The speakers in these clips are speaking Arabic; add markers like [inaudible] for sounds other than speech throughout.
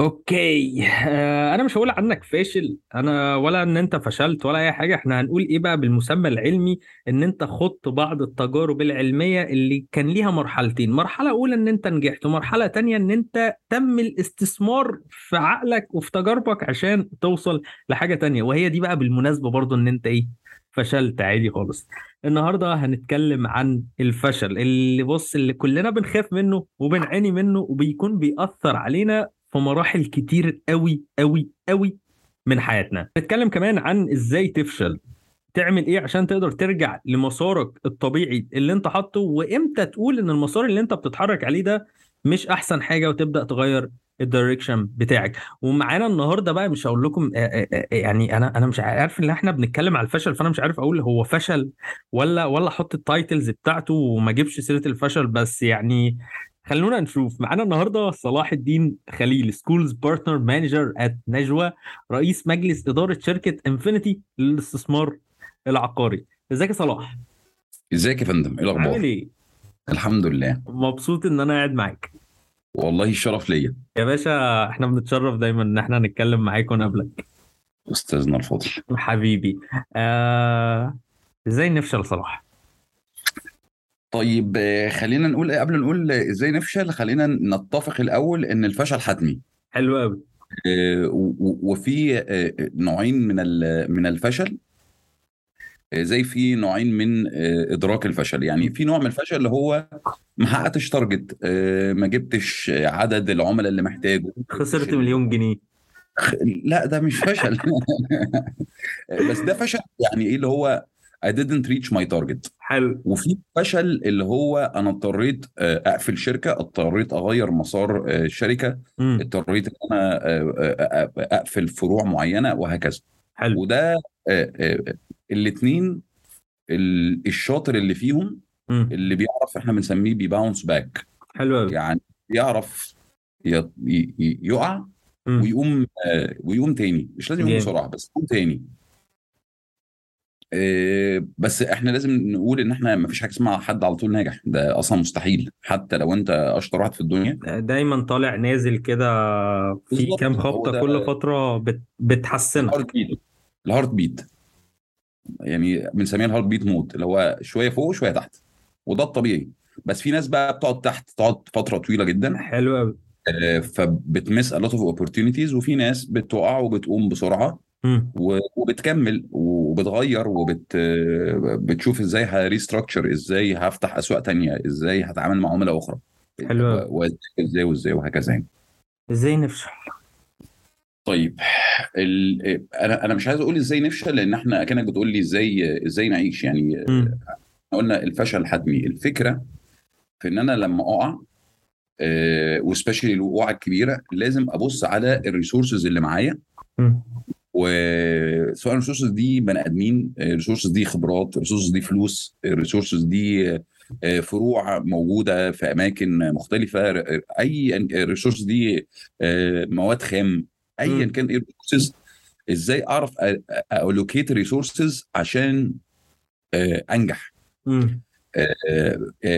أوكي. آه، أنا مش هقول عنك فاشل. أنا ولا إن أنت فشلت ولا أي حاجة. إحنا هنقول إيه بقى بالمسمى العلمي؟ إن أنت خضت بعض التجارب العلمية اللي كان ليها مرحلتين. مرحلة أولى إن أنت نجحت ومرحلة تانية إن أنت تم الاستثمار في عقلك وفي تجاربك عشان توصل لحاجة تانية. وهي دي بقى بالمناسبة برضو إن أنت إيه؟ فشلت عادي خالص. النهارده هنتكلم عن الفشل اللي بص اللي كلنا بنخاف منه وبنعاني منه وبيكون بيأثر علينا في مراحل كتير قوي قوي قوي من حياتنا. نتكلم كمان عن إزاي تفشل. تعمل إيه عشان تقدر ترجع لمسارك الطبيعي اللي أنت حاطه؟ وإمتى تقول إن المسار اللي أنت بتتحرك عليه ده مش أحسن حاجة وتبدأ تغير ال direction بتاعك؟ ومعانا النهارده بقى مش هقول لكم آه، آه، آه، يعني أنا أنا مش عارف إن إحنا بنتكلم على الفشل فأنا مش عارف أقول هو فشل ولا ولا أحط ال titles بتاعته وما أجيبش سيرة الفشل بس يعني خلونا نشوف. معانا النهارده صلاح الدين خليل schools partner manager at نجوى رئيس مجلس إدارة شركة انفينيتي للاستثمار العقاري. ازيك يا صلاح؟ ازيك يا فندم؟ إيه عامل الاخبار إيه؟ الحمد لله. مبسوط إن أنا قاعد معاك. والله الشرف ليا. يا باشا إحنا بنتشرف دايما إن إحنا نتكلم معاك ونقابلك أستاذنا الفاضل حبيبي. آه... إزاي نفشل صلاح؟ طيب آه، خلينا نقول قبل نقول إزاي نفشل خلينا نتفق الأول إن الفشل حتمي. حلو قوي آه، وفي آه، نوعين من من الفشل. زي في نوعين من إدراك الفشل. يعني في نوع من الفشل اللي هو ما حققتش تارجت ما جبتش عدد العملاء اللي محتاجه. خسرت مليون جنيه. لا ده مش فشل. [laughs] بس ده فشل يعني إيه اللي هو I didn't reach my target حلو وفي فشل اللي هو أنا اضطريت آه، أقفل شركة اضطريت أغير مسار آه، الشركة مم. اضطريت إن أنا آه، آه، آه، أقفل فروع معينة وهكذا حلو وده الاثنين الشاطر اللي فيهم مم. اللي بيعرف إحنا بنسميه بي bounce back حلو قوي يعني يعرف يقع. ويقوم آه، ويقوم تاني مش لازم يقوم. بسرعة بس يقوم تاني آه، بس إحنا لازم نقول ان إحنا ما فيش حاجة اسمها حد على طول ناجح. ده أصلا مستحيل. حتى لو انت اشطر واحد في الدنيا. دايما طالع نازل كده في كام ده- كل فترة بت... بتحسنك. ال heartbeat. ال heartbeat. يعني بنسميها ال heartbeat mode اللي هو شوية فوق وشوية تحت. وده الطبيعي. بس في ناس بقى بتقعد تحت تقعد فترة طويلة جدا. حلو قوي آه، فبت miss a lot of opportunities. وفي ناس بتقع وبتقوم بسرعة. وبتكمل وبتغير وبت بتشوف إزاي ه restructure إزاي هفتح أسواق تانية إزاي هتعامل مع عملاء أخرى. حلو وازاي وازاي وهكذا يعني. إزاي نفشل؟ طيب ال... أنا أنا مش عايز أقول إزاي نفشل لأن إحنا كانك بتقول لي إزاي إزاي نعيش يعني. إحنا قلنا الفشل حتمي. الفكرة في إن أنا لما أقع و specially الوقوعه الكبيرة لازم أبص على ال resources اللي معايا. وسواء ال resources دي بني آدمين ال resources دي خبرات ال resources دي فلوس ال resources دي آه، فروع موجودة في أماكن مختلفة أي ال resources دي آه، مواد خام أيا. كان إيه ال resources إزاي أعرف allocate ال resources عشان آه، أنجح.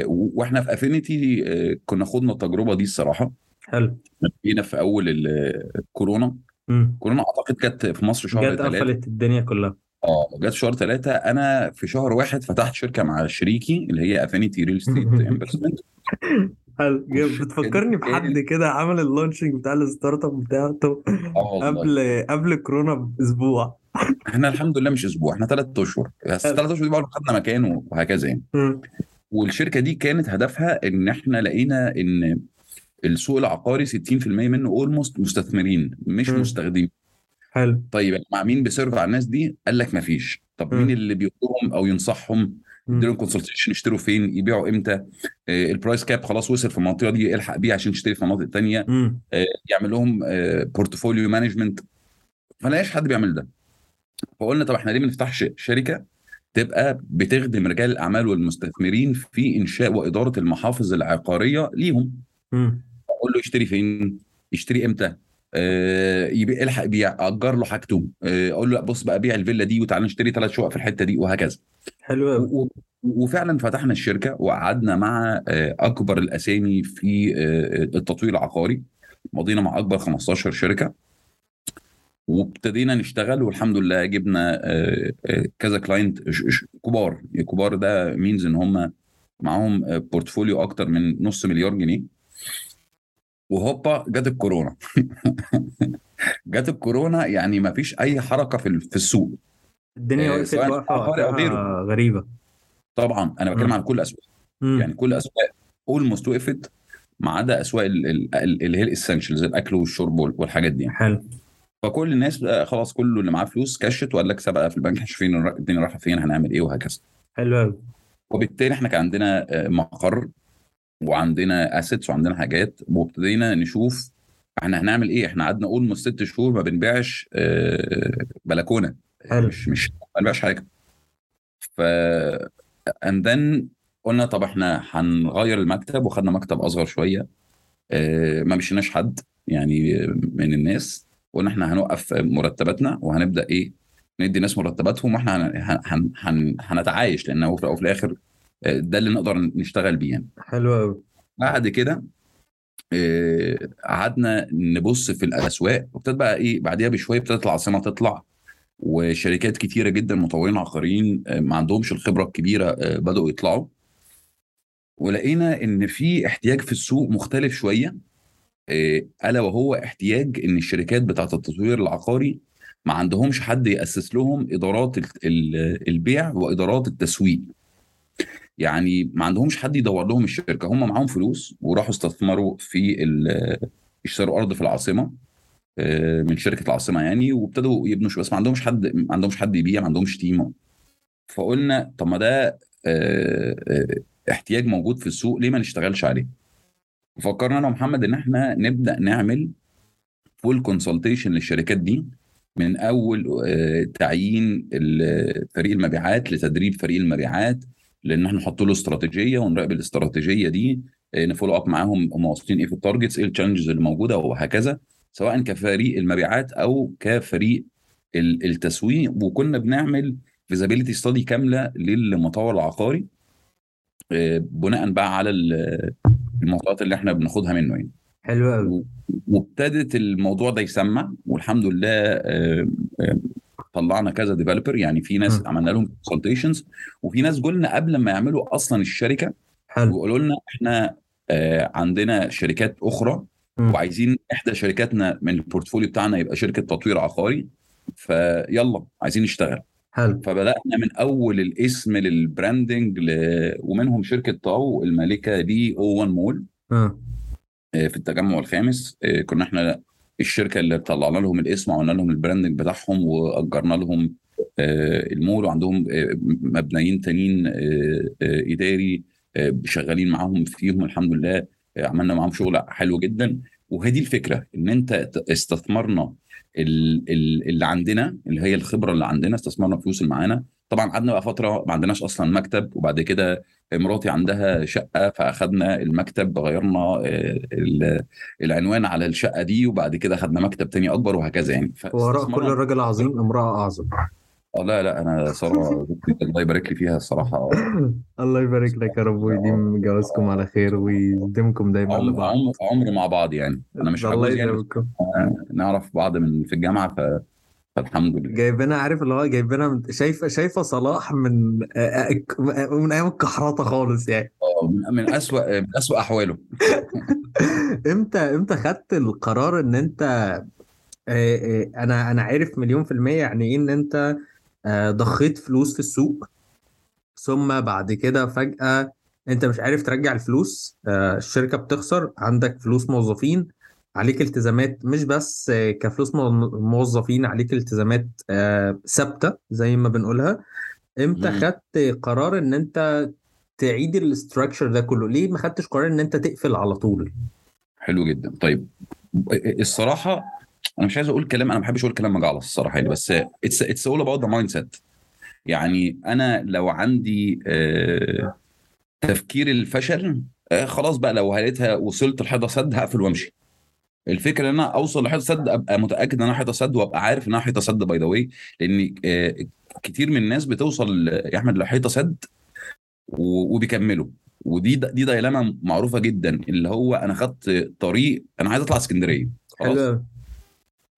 وإحنا في انفينيتي كنا خدنا التجربة دي الصراحة. حلو. جينا في أول ال- الكورونا كورونا أعتقد كانت في مصر شهر جت ثلاثة قفلت الدنيا كلها. آه جت شهر ثلاثة أنا في شهر واحد فتحت شركة مع شريكي اللي هي انفينيتي real estate investment حلو. بتفكرني [laughs] بحد كده عمل ال launching بتاع ال startup بتاعته والله. قبل قبل كورونا بأسبوع. إحنا الحمد لله مش أسبوع إحنا ثلاث أشهر. بس. ثلاث أشهر دي بقى خدنا مكان وهكذا يعني. مم. والشركة دي كانت هدفها إن إحنا لقينا إن السوق العقاري 60% منه almost مستثمرين مش مم. مستخدمين حلو طيب مع مين بي serve على الناس دي قال لك مفيش طب مم. مين اللي بيقولهم أو ينصحهم. يديلهم consultation يشتروا فين يبيعوا إمتى آه، ال price cap خلاص وصل في المنطقة دي الحق بيه عشان تشتري في مناطق تانية مم. آه، يعمل لهم portfolio management ما لقاش حد بيعمل ده فقلنا طب إحنا ليه ما نفتحش شركة تبقى بتخدم رجال الأعمال والمستثمرين في إنشاء وإدارة المحافظ العقارية ليهم. أقول له يشتري فين؟ يشتري إمتى؟ آه، يبيع الحق يبيع أجر له حاجته. آه، أقول له لا بص بقى بيع الفيلا دي وتعالى نشتري ثلاث شقق في الحتة دي وهكذا. حلو و- وفعلا فتحنا الشركة وقعدنا مع آه، أكبر الأسامي في آه، التطوير العقاري. مضينا مع أكبر 15 شركة. وابتدينا نشتغل والحمد لله جبنا آه، آه، كذا client كبار. كبار ده means إن هم معاهم portfolio أكتر من نص مليار جنيه. وهوبا جت الكورونا. [laughs] جت الكورونا يعني ما فيش أي حركة في في السوق. الدنيا آه، وقفت وقتها غريبة. طبعا أنا بتكلم. على كل الأسواق. يعني كل الأسواق almost وقفت ما عدا أسواق ال- ال- ال- اللي هي ال essentials الأكل والشرب وال- والحاجات دي. حلو. فكل الناس خلاص كله اللي معاه فلوس كشت وقال لك سيبها في البنك شايفين الدنيا رايحة فين هنعمل إيه وهكذا. حلو قوي وبالتالي إحنا كان عندنا آه، مقر وعندنا assets وعندنا حاجات وابتدينا نشوف إحنا هنعمل إيه. إحنا قعدنا نقول من ست شهور ما بنبيعش آه، بلكونة. حلو. مش مش ما بنبيعش حاجة. ف and then قلنا طب إحنا هنغير المكتب وخدنا مكتب أصغر شوية. آه، ما مشيناش حد يعني من الناس. قلنا إحنا هنوقف مرتباتنا وهنبدأ إيه ندي ناس مرتباتهم وإحنا هن- هن- هن- هن- هنتعايش لأن هو في الآخر آه، ده اللي نقدر نشتغل بيه يعني. حلو قوي بعد كده آه، قعدنا نبص في الأسواق وابتدت بقى إيه بعديها بشوية ابتدت العاصمة تطلع وشركات كتيرة جدا مطورين عقاريين آه، ما عندهمش الخبرة الكبيرة آه، بدأوا يطلعوا. ولقينا إن في احتياج في السوق مختلف شوية ألا وهو احتياج إن الشركات بتاعة التطوير العقاري ما عندهمش حد يأسس لهم إدارات ال- ال- البيع وإدارات التسويق. يعني ما عندهمش حد يدور لهم الشركة. هم معاهم فلوس وراحوا استثمروا في اشتروا أرض في العاصمة آه، من شركة العاصمة يعني وابتدوا يبنوا بس ما عندهمش حد ما عندهمش حد يبيع ما عندهمش تيم. فقلنا طب ما ده آه، آه، احتياج موجود في السوق ليه ما نشتغلش عليه؟ فكرنا أنا ومحمد إن إحنا نبدأ نعمل full consultation للشركات دي من أول تعيين فريق المبيعات لتدريب فريق المبيعات لأن إحنا نحط له استراتيجية ونراقب الاستراتيجية دي آه، ن follow up معاهم هم واصلين إيه في ال targets إيه ال challenges اللي موجودة وهكذا سواء كفريق المبيعات أو كفريق ال- التسويق. وكنا بنعمل feasibility study كاملة للمطور العقاري آه، بناء بقى على ال- المعطيات اللي إحنا بناخدها منه يعني. حلو قوي وابتدت الموضوع ده يسمع والحمد لله آه، طلعنا كذا developer يعني في ناس مم. عملنا لهم consultations وفي ناس قلنا قبل ما يعملوا أصلا الشركة حلو. ويقولوا لنا إحنا آه، عندنا شركات أخرى مم. وعايزين إحدى شركاتنا من portfolio بتاعنا يبقى شركة تطوير عقاري فيلا عايزين نشتغل. حلو. فبدأنا من أول الاسم لل branding ل... ومنهم شركة طاو المالكه دي أو 1 مول. آه آه، في التجمع الخامس آه، كنا إحنا الشركة اللي طلعنا لهم الاسم وعملنا لهم ال branding بتاعهم وأجرنا لهم آه، المول وعندهم آه، مبنيين تانيين آه، إداري شغالين معاهم فيهم الحمد لله عملنا معاهم شغل حلو جدا. دي الفكرة إن أنت استثمرنا ال- ال- اللي عندنا اللي هي الخبرة اللي عندنا استثمرنا الفلوس اللي معانا. طبعا قعدنا بقى فترة ما عندناش أصلا مكتب وبعد كده مراتي عندها شقة فأخدنا المكتب غيرنا آه، ال- العنوان على الشقة دي وبعد كده خدنا مكتب تاني أكبر وهكذا يعني. وراء كل رجل عظيم [laughs] امرأة أعظم. آه لا لا أنا ساره [laughs] الله يبارك لي فيها الصراحة. [laughs] الله يبارك لك يا رب ويديم جوازكم على خير ويديمكم دايما عمر لبعض عمر عمر مع بعض يعني. أنا مش عجوز يعني يديمكم نعرف بعض من في الجامعة ف... فالحمد لله. جايبينها عارف اللي هو جايبينها من- شايفة شايفة صلاح من آه، آه، من أيام الكحرطة خالص يعني. آه، من أسوأ من أسوأ أحواله. [laughs] إمتى إمتى خدت القرار إن أنت آه، أنا أنا عارف مليون في المية يعني إيه إن أنت ضخيت فلوس في السوق ثم بعد كده فجأة أنت مش عارف ترجع الفلوس الشركة بتخسر عندك فلوس موظفين عليك التزامات مش بس كفلوس مو- موظفين عليك التزامات آه، ثابتة زي ما بنقولها. إمتى. خدت قرار إن أنت تعيد الاستراكشر ده كله؟ ليه ما خدتش قرار إن أنت تقفل على طول؟ حلو جدا. طيب الصراحة أنا مش عايز أقول كلام أنا ما بحبش أقول كلام مجعلص الصراحة يعني بس it's it's all about the mindset يعني أنا لو عندي آه، تفكير الفشل آه، خلاص بقى لو لقيتها وصلت لحيطة سد هقفل وأمشي. الفكرة إن أنا أوصل لحيطة سد أبقى متأكد إن أنا حيطة سد وأبقى عارف ان أنا حيطة سد by the way لأن آه، كتير من الناس بتوصل يا أحمد لحيطة سد وبيكملوا. ودي دي dilemma معروفة جدا اللي هو أنا خدت طريق أنا عايز أطلع اسكندرية. خلاص.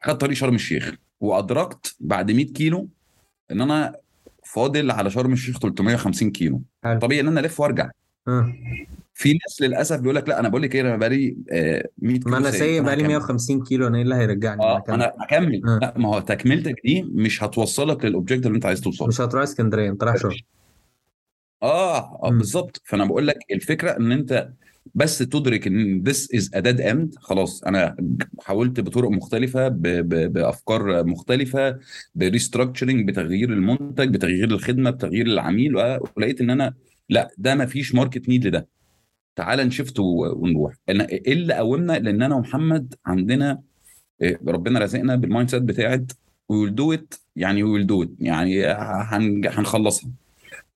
خدت طريق شرم الشيخ وأدركت بعد 100 كيلو إن أنا فاضل على شرم الشيخ 350 كيلو. حلو. طبيعي إن أنا ألف وأرجع. آه. في ناس للأسف بيقول لك لا أنا بقول لك إيه أنا بقالي آه، 100 ما كيلو أنا سايق بقالي هكمل. 150 كيلو أنا إيه اللي هيرجعني؟ ما آه أنا هكمل. آه. لا ما هو تكملتك دي مش هتوصلك للاوبجيكت اللي أنت عايز توصله. مش هتروح اسكندرية أنت رايح شرم. آه مم. بالظبط. فأنا بقول لك الفكرة إن أنت بس تدرك إن is a dead end خلاص. أنا حاولت بطرق مختلفة ب ب بأفكار مختلفة ب restructuring بتغيير المنتج بتغيير الخدمة بتغيير العميل ولقيت إن أنا لا ده ما فيش market need لده. تعال نشفت ونروح. أنا إيه اللي قومنا لأن أنا ومحمد عندنا إيه، ربنا رزقنا بال mindset بتاعت we'll do it يعني we'll do it يعني هن- هنخلصها.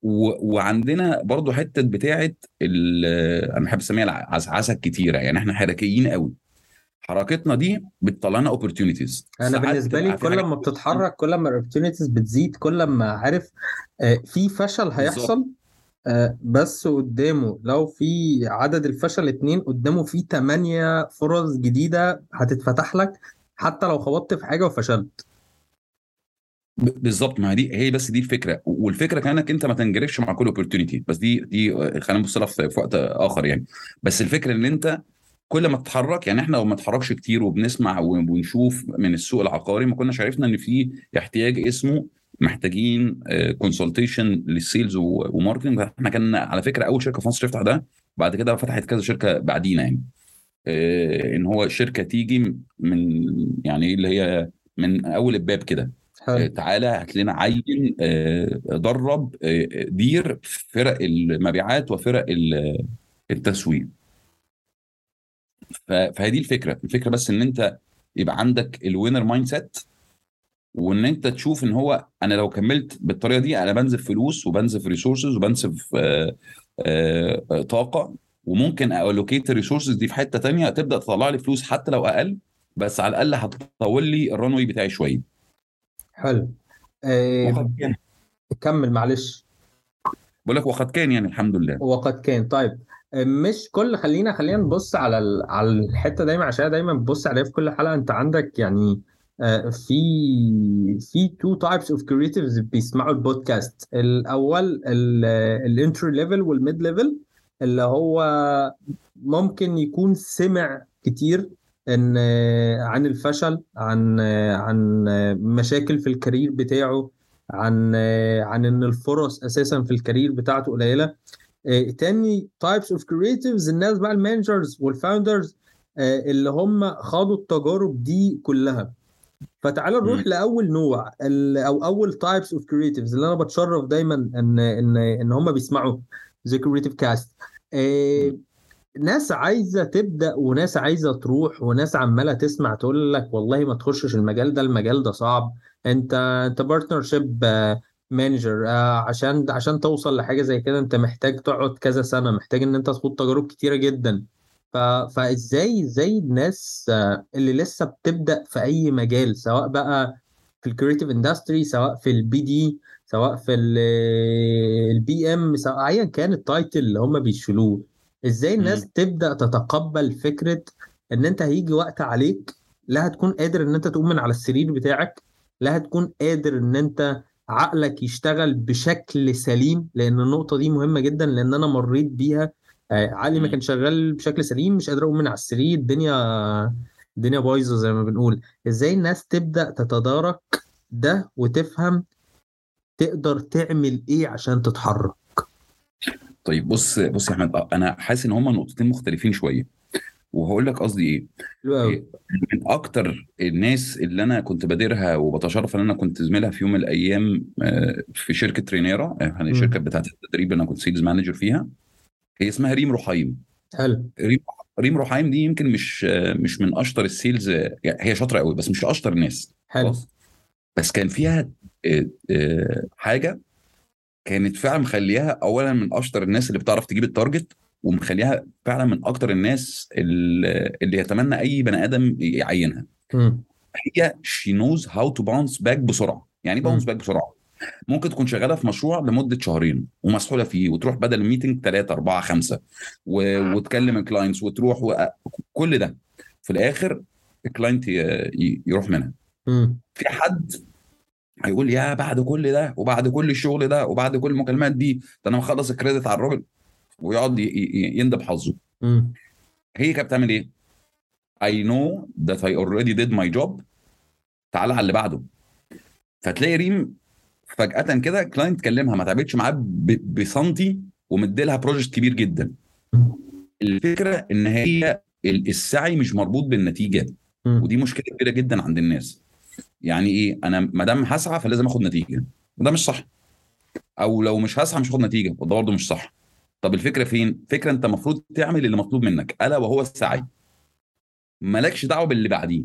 وعندنا برضو حتة بتاعت ال- أنا بحب أسميها العسعسه الكتيرة يعني إحنا حركيين قوي. حركتنا دي بتطلع لنا opportunities أنا بالنسبة لي كل ما بتتحرك كل ما ال opportunities بتزيد كل ما عارف آه، في فشل هيحصل آه، بس قدامه لو في عدد الفشل اتنين قدامه في تمانية فرص جديدة هتتفتح لك حتى لو خبطت في حاجة وفشلت. بالظبط. ما دي هي بس دي الفكرة. والفكرة كانك أنت ما تنجرفش مع كل opportunity بس دي دي خلينا نبص لها في وقت آخر يعني. بس الفكرة إن أنت كل ما تتحرك يعني إحنا لو ما نتحركش كتير وبنسمع ونشوف من السوق العقاري ما كناش عرفنا إن في احتياج اسمه محتاجين consultation لل sales و marketing إحنا كان على فكرة أول شركة في مصر تفتح ده بعد كده فتحت كذا شركة بعدينا يعني. آه، إن هو شركة تيجي من يعني إيه اللي هي من أول الباب كده. آه، حلو تعالى هات لنا عين آه، درب آه، دير فرق المبيعات وفرق ال- التسويق. ف- فهذه الفكرة. الفكرة بس إن أنت يبقى عندك ال winner mindset وإن أنت تشوف إن هو أنا لو كملت بالطريقة دي أنا بنزف فلوس وبنزف resources وبنزف طاقة وممكن allocate ال resources دي في حتة تانية تبدأ تطلع لي فلوس حتى لو أقل بس على الأقل هتطول لي ال runway بتاعي شوية. حلو. وقد كان. كمل معلش. بقول لك وقد كان يعني الحمد لله. وقد كان. طيب آه، مش كل خلينا خلينا نبص على ال... على الحتة دايما عشان دايما ببص عليها في كل حلقة. أنت عندك يعني آه، في في two types of creatives بيسمعوا البودكاست. الأول ال entry level وال mid level اللي هو ممكن يكون سمع كتير إن آه، عن الفشل عن آه، عن آه، مشاكل في ال career بتاعه عن آه، عن إن الفرص أساسا في ال career بتاعته قليلة. آه، تاني types of creatives الناس بقى ال managers وال founders اللي هم خاضوا التجارب دي كلها. فتعال نروح. لأول نوع أو أول types of creatives اللي أنا بتشرف دايما ان ان إن هم بيسمعوا The Creative Cast ناس عايزة تبدأ وناس عايزة تروح وناس عمالة تسمع تقول لك والله ما تخشش المجال ده المجال ده صعب. انت أنت partnership manager عشان عشان توصل لحاجة زي كده أنت محتاج تقعد كذا سنة محتاج إن أنت تخوض تجارب كتيرة جدا. ف... فازاي إزاي الناس اللي لسه بتبدأ في أي مجال سواء بقى في ال creative industry سواء في ال BD سواء في ال PM سواء ايا كان ال title اللي هم بيشيلوه إزاي الناس. تبدأ تتقبل فكرة إن أنت هيجي وقت عليك لا هتكون قادر إن أنت تقوم من على السرير بتاعك لا هتكون قادر إن أنت عقلك يشتغل بشكل سليم لأن النقطة دي مهمة جدا لأن أنا مريت بيها آه، عقلي ما. كان شغال بشكل سليم مش قادر أقوم من على السرير الدنيا الدنيا بايظة زي ما بنقول. إزاي الناس تبدأ تتدارك ده وتفهم تقدر تعمل إيه عشان تتحرك؟ طيب بص بص يا أحمد أنا حاسس إن هما نقطتين مختلفين شوية. وهقول لك قصدي إيه؟ إيه، من أكتر الناس اللي أنا كنت بادرها وبتشرف إن أنا كنت زميلها في يوم من الأيام آه، في شركة رينيرا يعني الشركة بتاعت التدريب اللي أنا كنت sales manager فيها. هي اسمها ريم رحايم. حلو. ريم ريم رحايم دي يمكن مش مش من أشطر ال sales يعني هي شاطرة قوي بس مش أشطر الناس حلو. بس كان فيها آه، آه، حاجة كانت فعلا مخليها اولا من أشطر الناس اللي بتعرف تجيب ال target ومخليها فعلا من أكتر الناس اللي يتمنى أي بني آدم يعينها. مم. هي she knows how to bounce back بسرعة. يعني bounce مم. back بسرعة؟ ممكن تكون شغالة في مشروع لمدة شهرين ومسحولة فيه وتروح بدل ال meeting ثلاثة أربعة خمسة و... وتكلم ال clients وتروح و... كل ده في الآخر ال client ي... يروح منها. في حد هيقول يا بعد كل ده وبعد كل الشغل ده وبعد كل المكالمات دي ده أنا مخلص ال credit على الراجل ويقعد. يندب حظه. هي كانت بتعمل إيه؟ I know that I already did my job تعالى على اللي بعده فتلاقي ريم فجأة كده client كلمها ما تعبتش معاه بسنتي ومديلها project كبير جدا. الفكرة إن هي ال- السعي مش مربوط بالنتيجة. مم. ودي مشكلة كبيرة جدا عند الناس. يعني إيه؟ أنا ما دام هسعى فلازم آخد نتيجة. وده مش صح. أو لو مش هسعى مش هاخد نتيجة. وده برضه مش صح. طب الفكرة فين؟ فكرة أنت المفروض تعمل اللي مطلوب منك. ألا وهو السعي. مالكش دعوة باللي بعديه.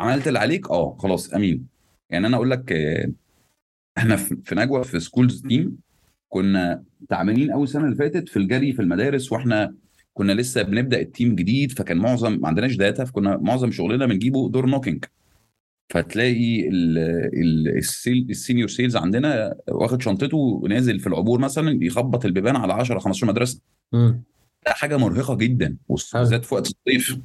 عملت اللي عليك؟ آه خلاص أمين. يعني أنا أقول لك آه، إحنا في في نجوى في schools team كنا تعبانين قوي السنة اللي فاتت في الجري في المدارس وإحنا كنا لسه بنبدأ ال team جديد فكان معظم ما عندناش data فكنا معظم شغلنا بنجيبه door knocking فتلاقي ال ال ال sales ال senior sales عندنا واخد شنطته ونازل في العبور مثلا يخبط البيبان على 10 15 مدرسة. ده حاجة مرهقة جدا وبالذات في وقت الصيف.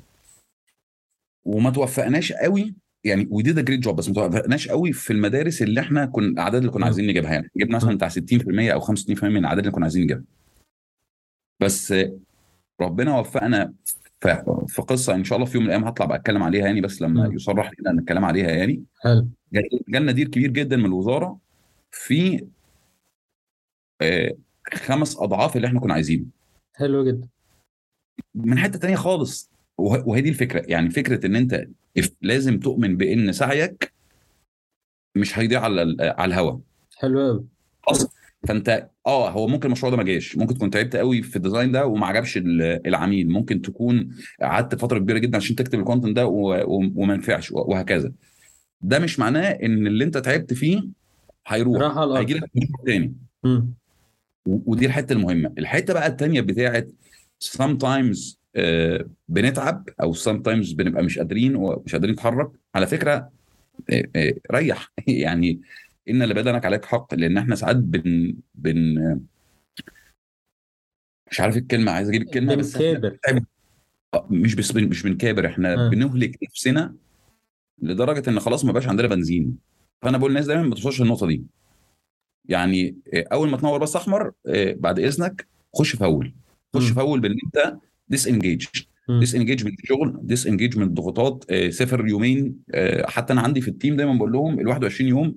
وما توفقناش قوي يعني we did great job بس ما توفقناش قوي في المدارس اللي إحنا كنا الأعداد اللي كنا. عايزين نجيبها يعني. جبنا مثلا بتاع 60% أو 65% من الأعداد اللي كنا عايزين نجيبها. بس ربنا وفقنا في قصة إن شاء الله في يوم من الأيام هطلع بقى أتكلم عليها يعني بس لما. يصرح لنا الكلام عليها يعني. حلو. جال- جالنا دير كبير جدا من الوزارة في آه، خمس أضعاف اللي إحنا كنا عايزينه. حلو جدا. من حتة تانية خالص. وه- وهي دي الفكرة. يعني فكرة إن أنت لازم تؤمن بإن سعيك مش هيضيع على على الهوا. حلو قوي فأنت آه هو ممكن المشروع ده ما جاش. ممكن تكون تعبت قوي في ال design ده وما عجبش ال- العميل. ممكن تكون قعدت فترة كبيرة جدا عشان تكتب ال content ده وما نفعش وهكذا. ده مش معناه إن اللي أنت تعبت فيه هيروح. هيجي لك مشروع تاني. ودي الحتة المهمة. الحتة بقى التانية بتاعت sometimes بنتعب أو sometimes بنبقى مش قادرين ومش قادرين نتحرك. على فكرة آه، آه، ريح. [laughs] يعني إن لبدنك عليك حق لأن إحنا ساعات بن بن مش عارف الكلمة عايز أجيب الكلمة بس آه، مش بس مش بنكابر إحنا آه. بنهلك نفسنا لدرجة إن خلاص ما بقاش عندنا بنزين. فأنا بقول للناس دايما ما توصلش النقطه دي. يعني آه، أول ما تنور بس أحمر آه، بعد إذنك خش فول خش. فول بإن أنت disengage. disengage من الشغل disengage من الضغوطات. آه، سافر يومين. آه، حتى أنا عندي في ال team دايما بقول لهم ال 21 يوم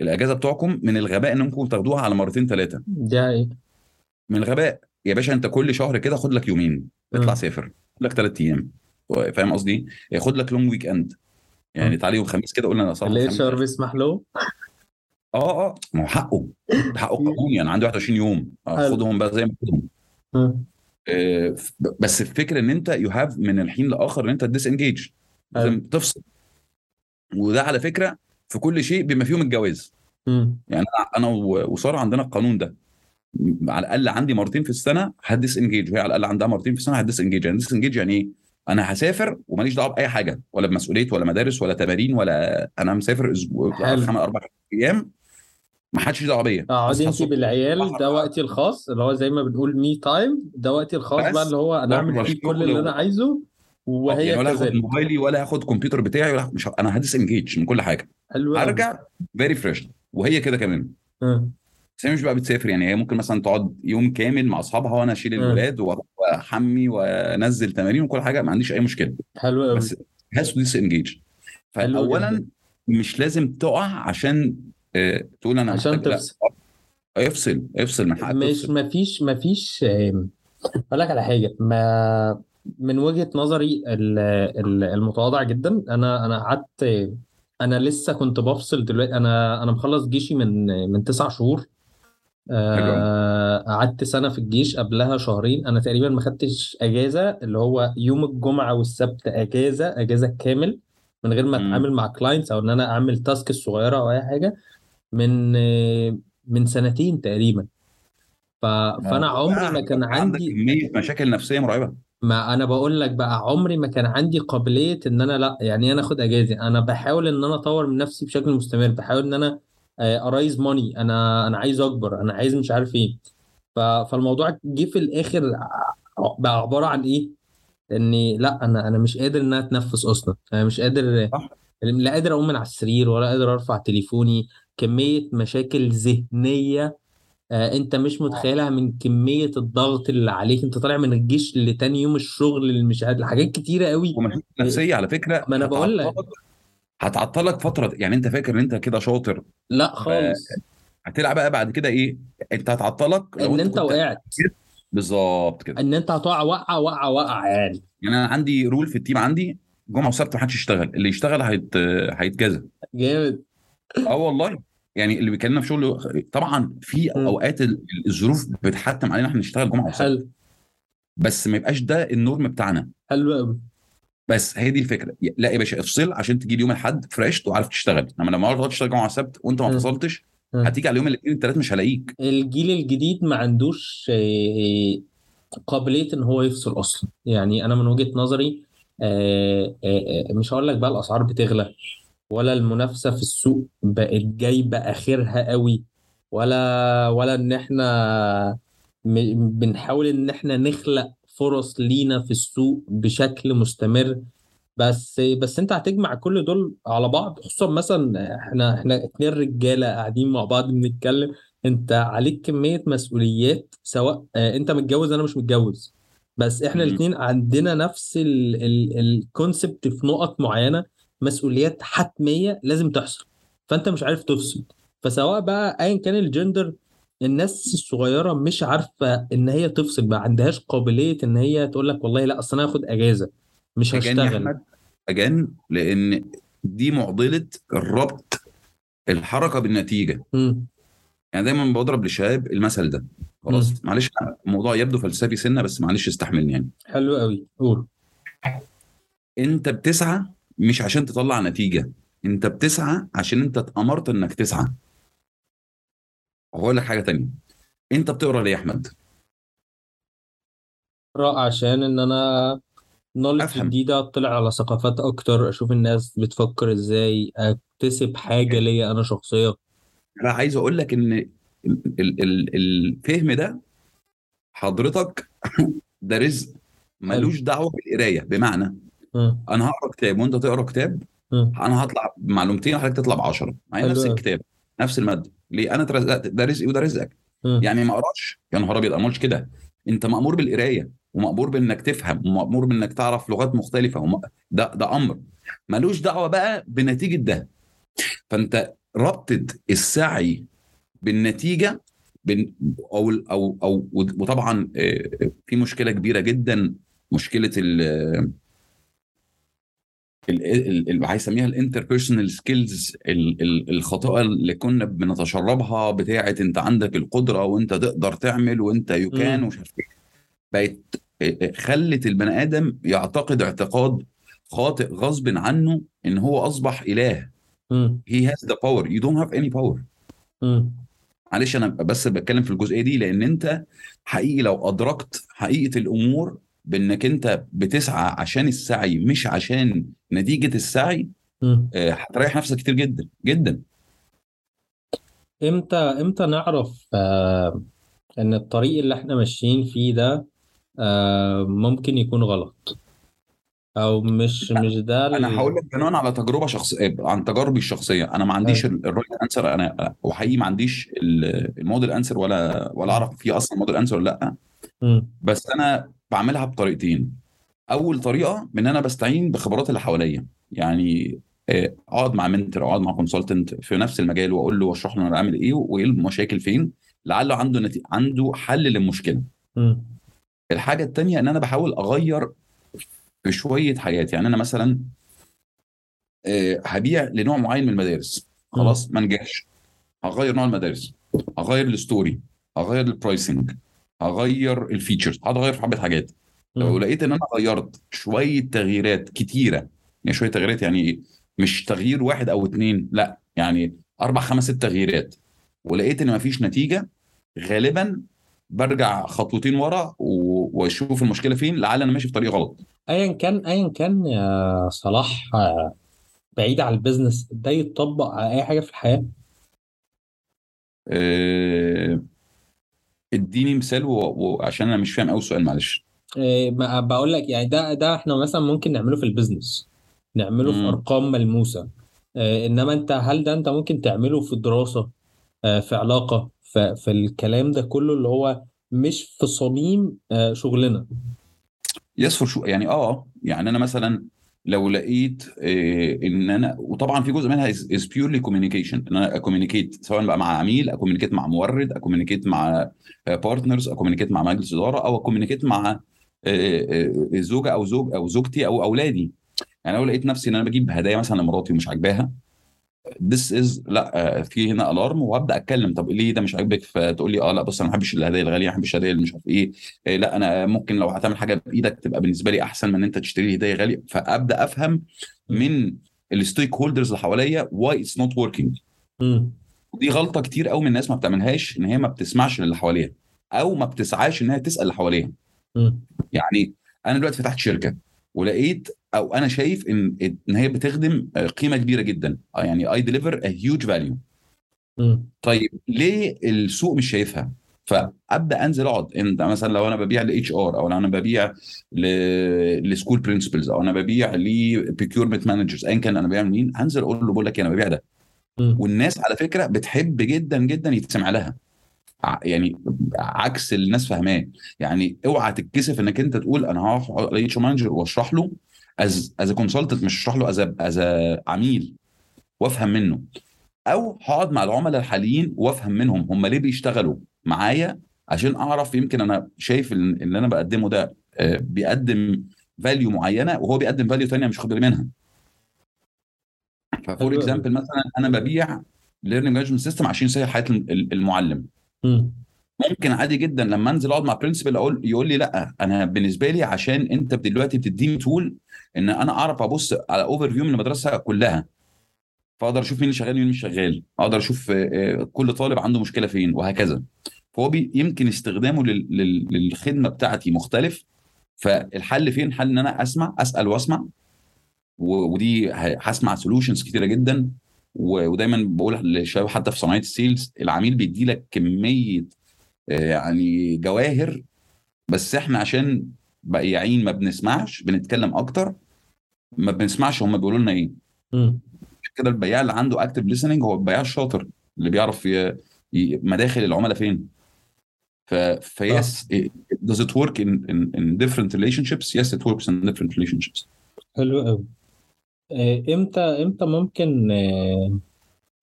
الأجازة بتوعكم من الغباء أنكم تاخدوها على مرتين ثلاثة حقيقة. من الغباء يا باشا أنت كل شهر كده خد لك يومين. اطلع. سافر. خد لك ثلاث أيام. فاهم قصدي؟ خد لك long weekend يعني. تعالى يوم الخميس كده قلنا أنا صراحة ال HR بيسمح له؟ آه آه. ما هو حقه. ده حقه قانوني أنا عندي 21 يوم. خدهم بقى زي ما خدهم. آه، بس الفكرة إن أنت you have من الحين لآخر إن أنت ت disengage لازم تفصل. وده على فكرة في كل شيء بما فيهم الجواز. مم. يعني أنا وسارة عندنا القانون ده. على الأقل عندي مرتين في السنة ه disengage وهي على الأقل عندها مرتين في السنة ه disengage يعني disengage يعني إيه؟ أنا هسافر وماليش دعوة بأي حاجة. ولا بمسؤولية ولا مدارس ولا تمارين ولا أنا مسافر أسبوع خمس أربع أيام. ما حدش دعوه بيا اقعدي انت بالعيال ده وقتي الخاص اللي هو زي ما بنقول me time ده وقتي الخاص بقى اللي هو أنا أعمل فيه كل اللي أنا. عايزه آه، وهي يعني ولا هاخد موبايلي ولا هاخد الكمبيوتر بتاعي ولا مش أنا ه disengage من كل حاجة. حلو هرجع very fresh وهي كده كمان. مم. بس هي مش بقى بتسافر يعني هي ممكن مثلا تقعد يوم كامل مع أصحابها وأنا أشيل مم. الولاد وأحمي وأنزل تمارين وكل حاجة ما عنديش أي مشكلة. حلو قوي بس has to disengage فاولا مش لازم تقع عشان آه، تقول أنا عشان تفصل. افصل افصل من حقك مش تفصل. مفيش مفيش أقول لك على حاجة. ما من وجهة نظري ال- ال- المتواضعه جدا. أنا أنا قعدت أنا لسه كنت بفصل دلوقتي. أنا أنا مخلص جيشي من من تسع شهور. آه، قعدت سنة في الجيش قبلها شهرين. أنا تقريبا ما خدتش أجازة اللي هو يوم الجمعة والسبت أجازة أجازة كامل من غير ما. أتعامل مع clients أو إن أنا أعمل task صغيره أو أي حاجة. من آه، من سنتين تقريبا. ف... فأنا عمري ما كان عندي كمية مشاكل نفسية مرعبة. ما أنا بقول لك بقى عمري ما كان عندي قابلية إن أنا لأ يعني أنا آخد أجازة. أنا بحاول إن أنا أطور من نفسي بشكل مستمر. بحاول إن أنا أ raise money أنا أنا عايز أكبر. أنا عايز مش عارف إيه. ف- فالموضوع جه في الآخر بقى عبارة عن إيه؟ إني لأ أنا أنا مش قادر إن أنا أتنفس أصلا. أنا مش قادر لا قادر أقوم من على السرير ولا قادر أرفع تليفوني. كمية مشاكل ذهنية آه، أنت مش متخيلها من كمية الضغط اللي عليك. أنت طالع من الجيش لتاني يوم الشغل اللي مش عارف حاجات كتيرة قوي. ومن الحته النفسية على فكرة ما أنا بقول لك. هتعطلك فتره يعني أنت فاكر إن أنت كده شاطر؟ لا خالص. فهتلعب بقى بعد كده إيه؟ أنت هتعطلك لو إن أنت أنت وقعت. بالظبط كده. إن أنت هتقع وقعه وقعه وقعه يعني. يعني أنا عندي rule في ال team عندي جمعة وسبت ما حدش يشتغل. اللي يشتغل هيت... هيتجازى. جامد. آه والله. يعني اللي بيكلمنا في شغل طبعا في. أوقات ال- الظروف بتحتم علينا إحنا نشتغل جمعة وسبت. حلو. بس ما يبقاش ده ال norm بتاعنا. حلو قوي بس هي دي الفكرة. لا يا باشا افصل عشان تجي اليوم الأحد fresh وعارف تشتغل. انما لما تقعد تشتغل جمعة وسبت وأنت ما. فصلتش. هتيجي على اليوم الاثنين الثلاث مش هلاقيك. الجيل الجديد ما عندوش آه، قابلية إن هو يفصل أصلا. يعني أنا من وجهة نظري آه، آه، مش هقول لك بقى الأسعار بتغلى. ولا المنافسة في السوق بقت جايبة آخرها قوي ولا ولا إن إحنا م- بنحاول إن إحنا نخلق فرص لينا في السوق بشكل مستمر. بس بس أنت هتجمع كل دول على بعض؟ خصوصا مثلا إحنا إحنا اتنين رجالة قاعدين مع بعض بنتكلم أنت عليك كمية مسؤوليات سواء آه، أنت متجوز أنا مش متجوز. بس إحنا. الاتنين عندنا نفس الكونسبت في نقط معينة. مسؤوليات حتمية لازم تحصل. فأنت مش عارف تفصل. فسواء بقى ايا كان الجندر الناس الصغيرة مش عارفة إن هي تفصل ما عندهاش قابلية إن هي تقول لك والله لا أصل أنا هاخد أجازة مش هشتغل. اجان لأن دي معضلة الربط الحركة بالنتيجة. مم. يعني دايما بضرب للشباب المثل ده. خلاص. معلش الموضوع يبدو فلسفي سنة بس معلش استحملني يعني. حلو قوي قول. أنت بتسعى مش عشان تطلع نتيجة. انت بتسعى عشان انت اتأمرت انك تسعى. وهقول لك حاجة تانية. انت بتقرأ ليه يا أحمد؟ اقرا عشان إن أنا نولج أفهم. جديدة اطلع على ثقافات أكتر أشوف الناس بتفكر إزاي أكتسب حاجة ليا أنا شخصيه أنا عايز أقول لك إن ال- ال- ال- الفهم ده حضرتك [laughs] ده رزق. ملوش دعوة بالقراية. بمعنى. أنا هقرا كتاب وانت تقرا كتاب مم. أنا هطلع بمعلومتين وحضرتك تطلع ب 10 معايا حلو نفس الكتاب نفس المادة. ليه؟ أنا اترزقت ده رزقي وده رزقك. مم. يعني ما أقراش؟ يا نهار أبيض ما قلتش كده؟ أنت مأمور بالقراية ومأمور بإنك تفهم ومأمور بإنك تعرف لغات مختلفة وم... ده ده أمر. ملوش دعوة بقى بنتيجة ده. فأنت ربطه السعي بالنتيجة بن... أو أو أو وطبعا في مشكلة كبيرة جدا مشكلة ال- اللي عايز اسميها ال interpersonal skills الخطأ اللي كنا بنتشربها بتاعة انت عندك القدرة وانت تقدر تعمل وانت يو كان. ومش عارف إيه. بقت خلت البني آدم يعتقد اعتقاد خاطئ غصب عنه إن هو أصبح إله. has the power. You don't have any power. مم. معلش أنا بس بتكلم في الجزئية دي لأن أنت حقيقي لو أدركت حقيقة الأمور بانك انت بتسعى عشان السعي مش عشان نتيجة السعي. آه، هتريح نفسك كتير جدا جدا إمتى إمتى نعرف آه إن الطريق اللي إحنا ماشيين فيه ده آه ممكن يكون غلط أو مش مش ده أنا هقول. لك بناء على تجربة شخصيه عن تجاربي الشخصية أنا ما عنديش حلو ال right answer أنا وحقيقي ما عنديش ال- model answer ولا ولا أعرف في أصلا model answer ولا لأ مم. بس أنا بعملها بطريقتين. أول طريقة إن أنا بستعين بخبرات اللي حواليا. يعني آه، أقعد مع mentor أو أقعد مع consultant في نفس المجال وأقول له وأشرح له أنا بعمل إيه وإيه المشاكل فين لعله عنده نتي... عنده حل للمشكلة. مم. الحاجة التانية إن أنا بحاول أغير في شوية حاجات. يعني أنا مثلا آه، هبيع لنوع معين من المدارس. خلاص ما نجحش. هغير نوع المدارس. هغير ال story. هغير ال pricing هغير ال features هتغير في حبة حاجات لو. لقيت إن أنا غيرت شوية تغييرات كتيرة يعني شوية تغييرات يعني؟ مش تغيير واحد أو اتنين لأ يعني أربع خمس ست تغييرات ولقيت إن مفيش نتيجة غالبا برجع خطوتين ورا وأشوف المشكلة فين لعل أنا ماشي في طريق غلط ايا كان ايا كان يا صلاح آه، بعيد عن ال business ده يتطبق على أي حاجة في الحياة آه، اديني مثال وعشان أنا مش فاهم قوي السؤال معلش. إيه، ما بقول لك يعني ده ده إحنا مثلا ممكن نعمله في ال business نعمله في أرقام ملموسة. إيه، إنما أنت هل ده أنت ممكن تعمله في دراسة آه، في علاقة في, في الكلام ده كله اللي هو مش في صميم آه، شغلنا؟ yes sure يعني آه يعني أنا مثلا لو لقيت آه، إن أنا وطبعا في جزء منها is purely communication إن أنا ا communicate سواء بقى مع عميل ا communicate مع مورد ا communicate مع partners ا communicate مع مجلس إدارة أو ا communicate مع آه، آه، آه، زوجة أو زوج أو زوجتي أو أولادي. يعني لو لقيت نفسي إن أنا بجيب هدايا مثلا لمراتي ومش عاجباها this is لا آه، في هنا alarm وابدا أتكلم. طب ليه ده مش عاجبك؟ فتقول لي آه لا بص أنا ما بحبش الهدايا الغالية ما بحبش الهدايا اللي مش عارف إيه. آه، لا أنا ممكن لو هتعمل حاجة بإيدك تبقى بالنسبة لي أحسن من إن أنت تشتري لي هدايا غالية. فأبدأ أفهم من ال stakeholders اللي حواليا why it's not working. دي غلطة كتير قوي من الناس ما بتعملهاش إن هي ما بتسمعش للي حواليها أو ما بتسعاش ان هي تسأل اللي حواليها. يعني أنا دلوقتي فتحت شركة ولقيت أو أنا شايف إن إن هي بتخدم آه، قيمة كبيرة جدا. آه، يعني I deliver a huge value. طيب ليه السوق مش شايفها؟ فأبدأ أنزل أقعد. انت مثلا لو أنا ببيع ل HR أو لو أنا ببيع ل school principals أو أنا ببيع ل procurement managers ايا كان أنا ببيع مين هنزل أقول له بقول لك إيه، أنا ببيع ده. والناس على فكرة بتحب جدا جدا يتسمع لها. يعني عكس اللي الناس فاهماه. يعني اوعى تتكسف إنك أنت تقول أنا هروح ل HR manager واشرح له as a consultant مش اشرح له as a عميل وافهم منه. أو هقعد مع العملاء الحاليين وافهم منهم هم ليه بيشتغلوا معايا عشان أعرف يمكن أنا شايف اللي أنا بقدمه ده آه، بيقدم value معينة وهو بيقدم value ثانية مش واخد بالي منها. ف for example مثلا أنا ببيع learning management system عشان يسهل حياة الم- المعلم. ممكن عادي جدا لما أنزل أقعد مع principal أقول يقول لي لا أنا بالنسبة لي عشان أنت دلوقتي بتديني tool إن أنا أعرف أبص على overview من المدرسة كلها. فأقدر أشوف مين اللي شغال ومين مش شغال. أقدر أشوف آه، آه، كل طالب عنده مشكلة فين وهكذا. فهو يمكن استخدامه لل- لل- للخدمة بتاعتي مختلف. فالحل فين؟ الحل إن أنا أسمع أسأل وأسمع. ودي هسمع solutions كتيرة جدا. ودايما بقول للشباب حتى في صناعة ال sales العميل بيدي لك كمية يعني جواهر بس إحنا عشان بقياعين ما بنسمعش بنتكلم أكتر ما بنسمعش هم بيقولوا لنا إيه. كده البياع اللي عنده active listening هو البياع الشاطر اللي بيعرف ي... ي... مداخل العملاء فين. ف... ف yes does it work in, in, in different relationships? Yes it works in different relationships. حلو قوي. آه، إمتى إمتى ممكن آه،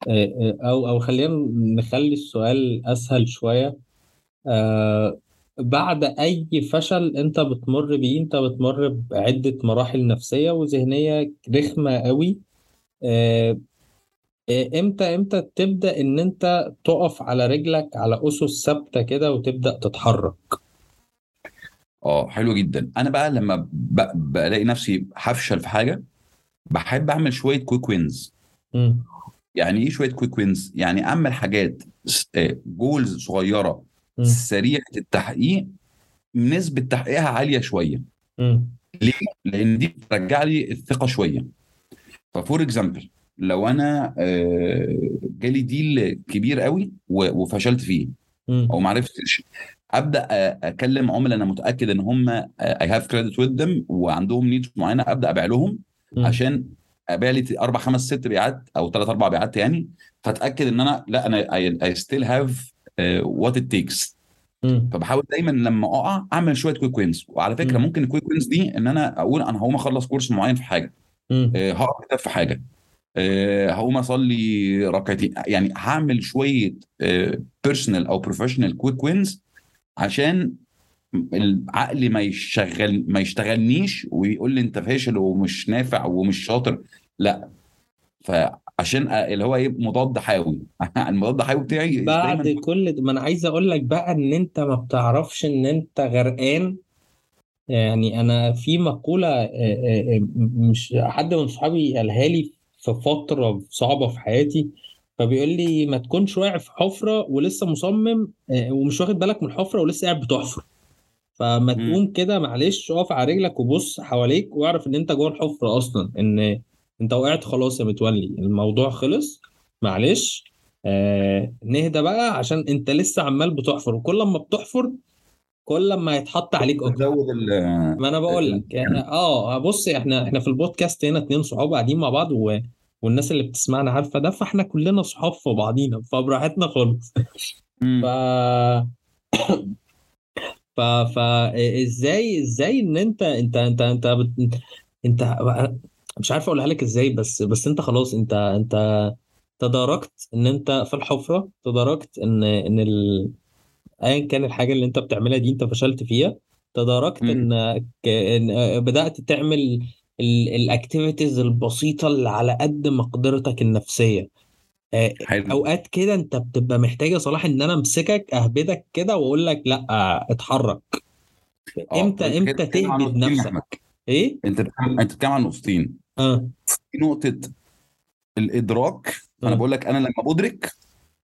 آه، آه، أو أو خلينا نخلي السؤال أسهل شوية. آه، بعد أي فشل أنت بتمر بيه أنت بتمر بعدة مراحل نفسية وذهنية رخمة قوي آه، آه، إمتى إمتى تبدأ إن أنت تقف على رجلك على أسس ثابتة كده وتبدأ تتحرك آه حلو جدا أنا بقى لما. بلاقي نفسي هفشل في حاجة بحب أعمل شوية quick wins. يعني إيه شوية quick wins يعني أعمل حاجات goals صغيرة سريعة التحقيق نسبة تحقيقها عالية شوية مم. ليه؟ لأن دي بترجع لي الثقة شوية ف for example لو أنا آه، جالي deal كبير قوي وفشلت فيه. أو ما عرفتش أبدأ آه، أكلم عملاء أنا متأكد إن هم I have credit with them وعندهم needs معينة أبدأ أبيع لهم. عشان أبيع لي أربع خمس ست بيعات أو ثلاث أربع بيعات يعني فأتأكد إن أنا لأ أنا I still have what it takes. فبحاول دايما لما أقع أعمل شوية quick wins وعلى فكرة مم. ممكن ال quick wins دي إن أنا أقول أنا هقوم أخلص course معين في حاجة. آه، هقرأ كتاب في حاجة. آه، هقوم أصلي ركعتين يعني هعمل شوية personal أو professional quick wins عشان العقل ما يشغل ما يشتغلنيش ويقول لي أنت فاشل ومش نافع ومش شاطر. لا. فعشان اللي هو إيه مضاد حيوي. [laughs] المضاد الحيوي بتاعي بعد دايما كل ده ما أنا عايز أقول لك بقى إن أنت ما بتعرفش إن أنت غرقان. يعني أنا في مقولة آه، آه، آه، مش حد من صحابي قالها لي في فترة صعبة في حياتي. فبيقول لي ما تكونش واقع في حفرة ولسه مصمم ومش واخد بالك من الحفرة ولسه قاعد بتحفر. فما. تقوم كده معلش اقف على رجلك وبص حواليك واعرف إن أنت جوه الحفرة أصلا. إن انت وقعت خلاص يا متولي الموضوع خلص. معلش. آه نهدى بقى عشان انت لسه عمال بتحفر وكل ما بتحفر كل ما يتحط عليك أكتر. ما أنا بقول لك يعني آه بص إحنا إحنا في البودكاست هنا اتنين صحاب قاعدين مع بعض و... والناس اللي بتسمعنا عارفة ده فإحنا كلنا صحاب في بعضينا فبراحتنا خالص. ف. ف ف إزاي إزاي إن أنت أنت أنت أنت بت... أنت مش عارف أقولها لك إزاي بس بس أنت خلاص أنت أنت تداركت إن أنت في الحفرة تداركت إن إن ال... ايا كان الحاجة اللي أنت بتعملها دي أنت فشلت فيها تداركت. إنك إن بدأت تعمل الاكتيفيتيز البسيطة اللي على قد مقدرتك النفسية. آه، حلو. أوقات كده أنت بتبقى محتاج يا صلاح إن أنا أمسكك أهبدك كده وأقول لك لأ اتحرك. آه إمتى إمتى تهبد نفسك؟ إيه؟ أنت بتتكلم أنت بتتكلم عن نقطتين آه. في نقطة الإدراك فانا آه. بقول لك أنا لما بدرك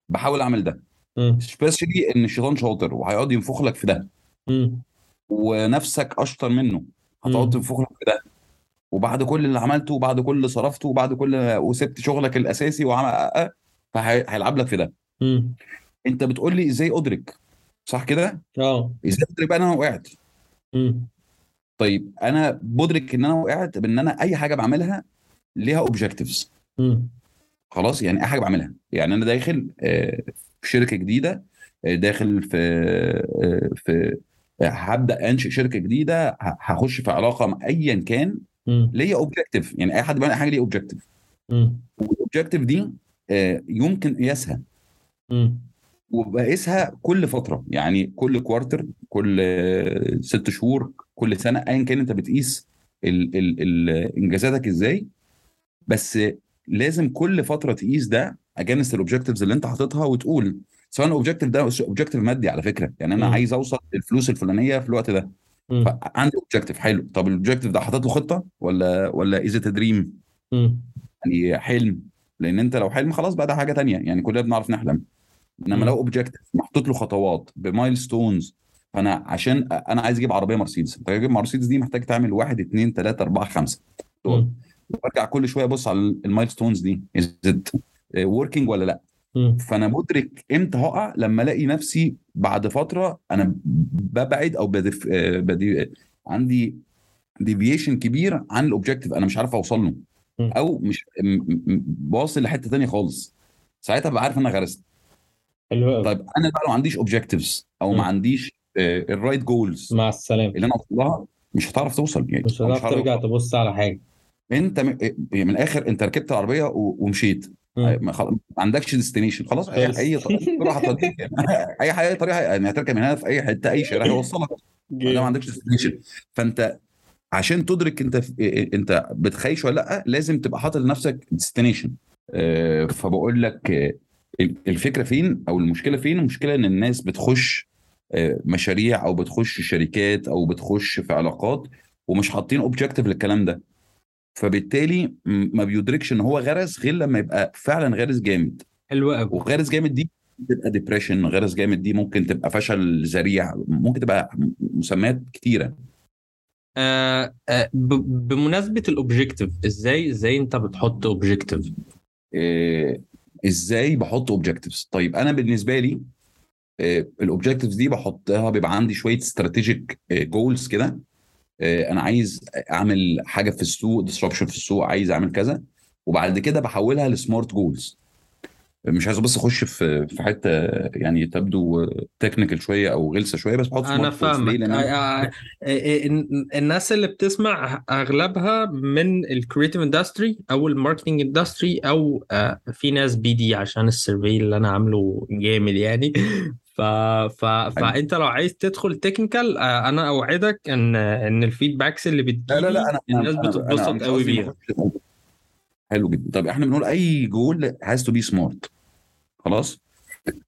بحاول أعمل ده. آه. سبيشالي إن الشيطان شاطر وهيقعد ينفخ لك في ده. ونفسك أشطر منه. هتقعد تنفخ لك في ده. وبعد كل اللي عملته وبعد كل اللي صرفته وبعد كل وسبت شغلك الأساسي وعمل فهيلعب لك في ده. أنت بتقول لي إزاي أدرك؟ صح كده؟ آه. إزاي أدرك بقى إن أنا وقعت؟ طيب أنا بدرك إن أنا وقعت بإن أنا أي حاجة بعملها ليها objectives خلاص يعني أي حاجة بعملها. يعني أنا داخل آه، في شركة جديدة آه، داخل في آه، في هبدأ أنشئ شركة جديدة هخش في علاقة مع ايا كان ليا objective يعني أي حد بيعمل حاجة ليه objective وال objective دي يمكن قياسها. وبقيسها كل فترة. يعني كل quarter كل ست شهور كل سنة ايا كان أنت بتقيس ال ال ال إنجازاتك إزاي بس لازم كل فترة تقيس ده against ال objectives اللي أنت حاططها وتقول سواء ال objective ده objective مادي على فكرة. يعني أنا آه عايز أوصل الفلوس الفلانية في الوقت ده. فعندي objective حلو. طب ال objective ده حاطط له خطة ولا ولا is it dream يعني حلم. لأن أنت لو حلم خلاص بقى ده حاجة تانية. يعني كلنا بنعرف نحلم. إنما لو objective محطوط له خطوات ب milestones فانا عشان أنا عايز أجيب عربية مرسيدس. انت تجيب مرسيدس دي محتاج تعمل واحد اثنين ثلاثة اربعة خمسة. دول. وارجع كل شوية ابص على ال milestones دي. is working ولا لا؟ فانا مدرك إمتى هقع لما الاقي نفسي بعد فترة أنا ببعد أو بدف آه، بدي عندي deviation كبير عن ال objective أنا مش عارف اوصل له. أو مش واصل لحتة تانية خالص. ساعتها ببقى عارف إن أنا غرست. حلو طيب أنا بقى ما عنديش objectives أو ما عنديش ال right goals مع السلامة. اللي أنا أوصل لها مش هتعرف توصل يعني. مش هتعرف ترجع تبص على حاجة. أنت م- من الآخر أنت ركبت العربية ومشيت. آه ما عندكش destination خلاص اي [laughs] [laughs] أي طريقه هتوديك أي حاجة طريقة يعني هتركب من هنا في أي حتة أي شارع هيوصلك. ما عندكش destination فأنت عشان تدرك أنت في أنت بتخيش ولا لأ لازم تبقى حاطط لنفسك destination فبقول لك آه، الفكرة فين أو المشكلة فين؟ المشكلة إن الناس بتخش آه، مشاريع أو بتخش شركات أو بتخش في علاقات ومش حاطين objective للكلام ده. فبالتالي ما بيدركش إن هو غرس غير لما يبقى فعلا غارس جامد. حلو قوي وغارس جامد دي تبقى depression غارس جامد دي ممكن تبقى فشل ذريع ممكن تبقى مسميات كتيرة. آه آه ب- بمناسبة ال objective إزاي إزاي أنت بتحط objective إيه إزاي بحط objectives طيب أنا بالنسبة لي ال objectives دي بحطها بيبقى عندي شوية strategic goals كده. إيه، أنا عايز أعمل حاجة في السوق disruption في السوق عايز أعمل كذا. وبعد كده بحولها ل smart goals مش عايز بس أخش في في حتة يعني تبدو technical شوية أو غلسة شوية بس بحط أنا؟ فاهمك. آه آه آه الن- الناس اللي بتسمع أغلبها من ال creative industry أو ال marketing industry أو آه في ناس BD عشان ال survey اللي أنا عامله جامد يعني. ف... ف... فأنت لو عايز تدخل technical آه أنا أوعدك إن إن ال feedbacks اللي لا لا لا أنا أنا الناس بتتبسط قوي بيها. حلو جدا. طب إحنا بنقول any goal has to be SMART خلاص؟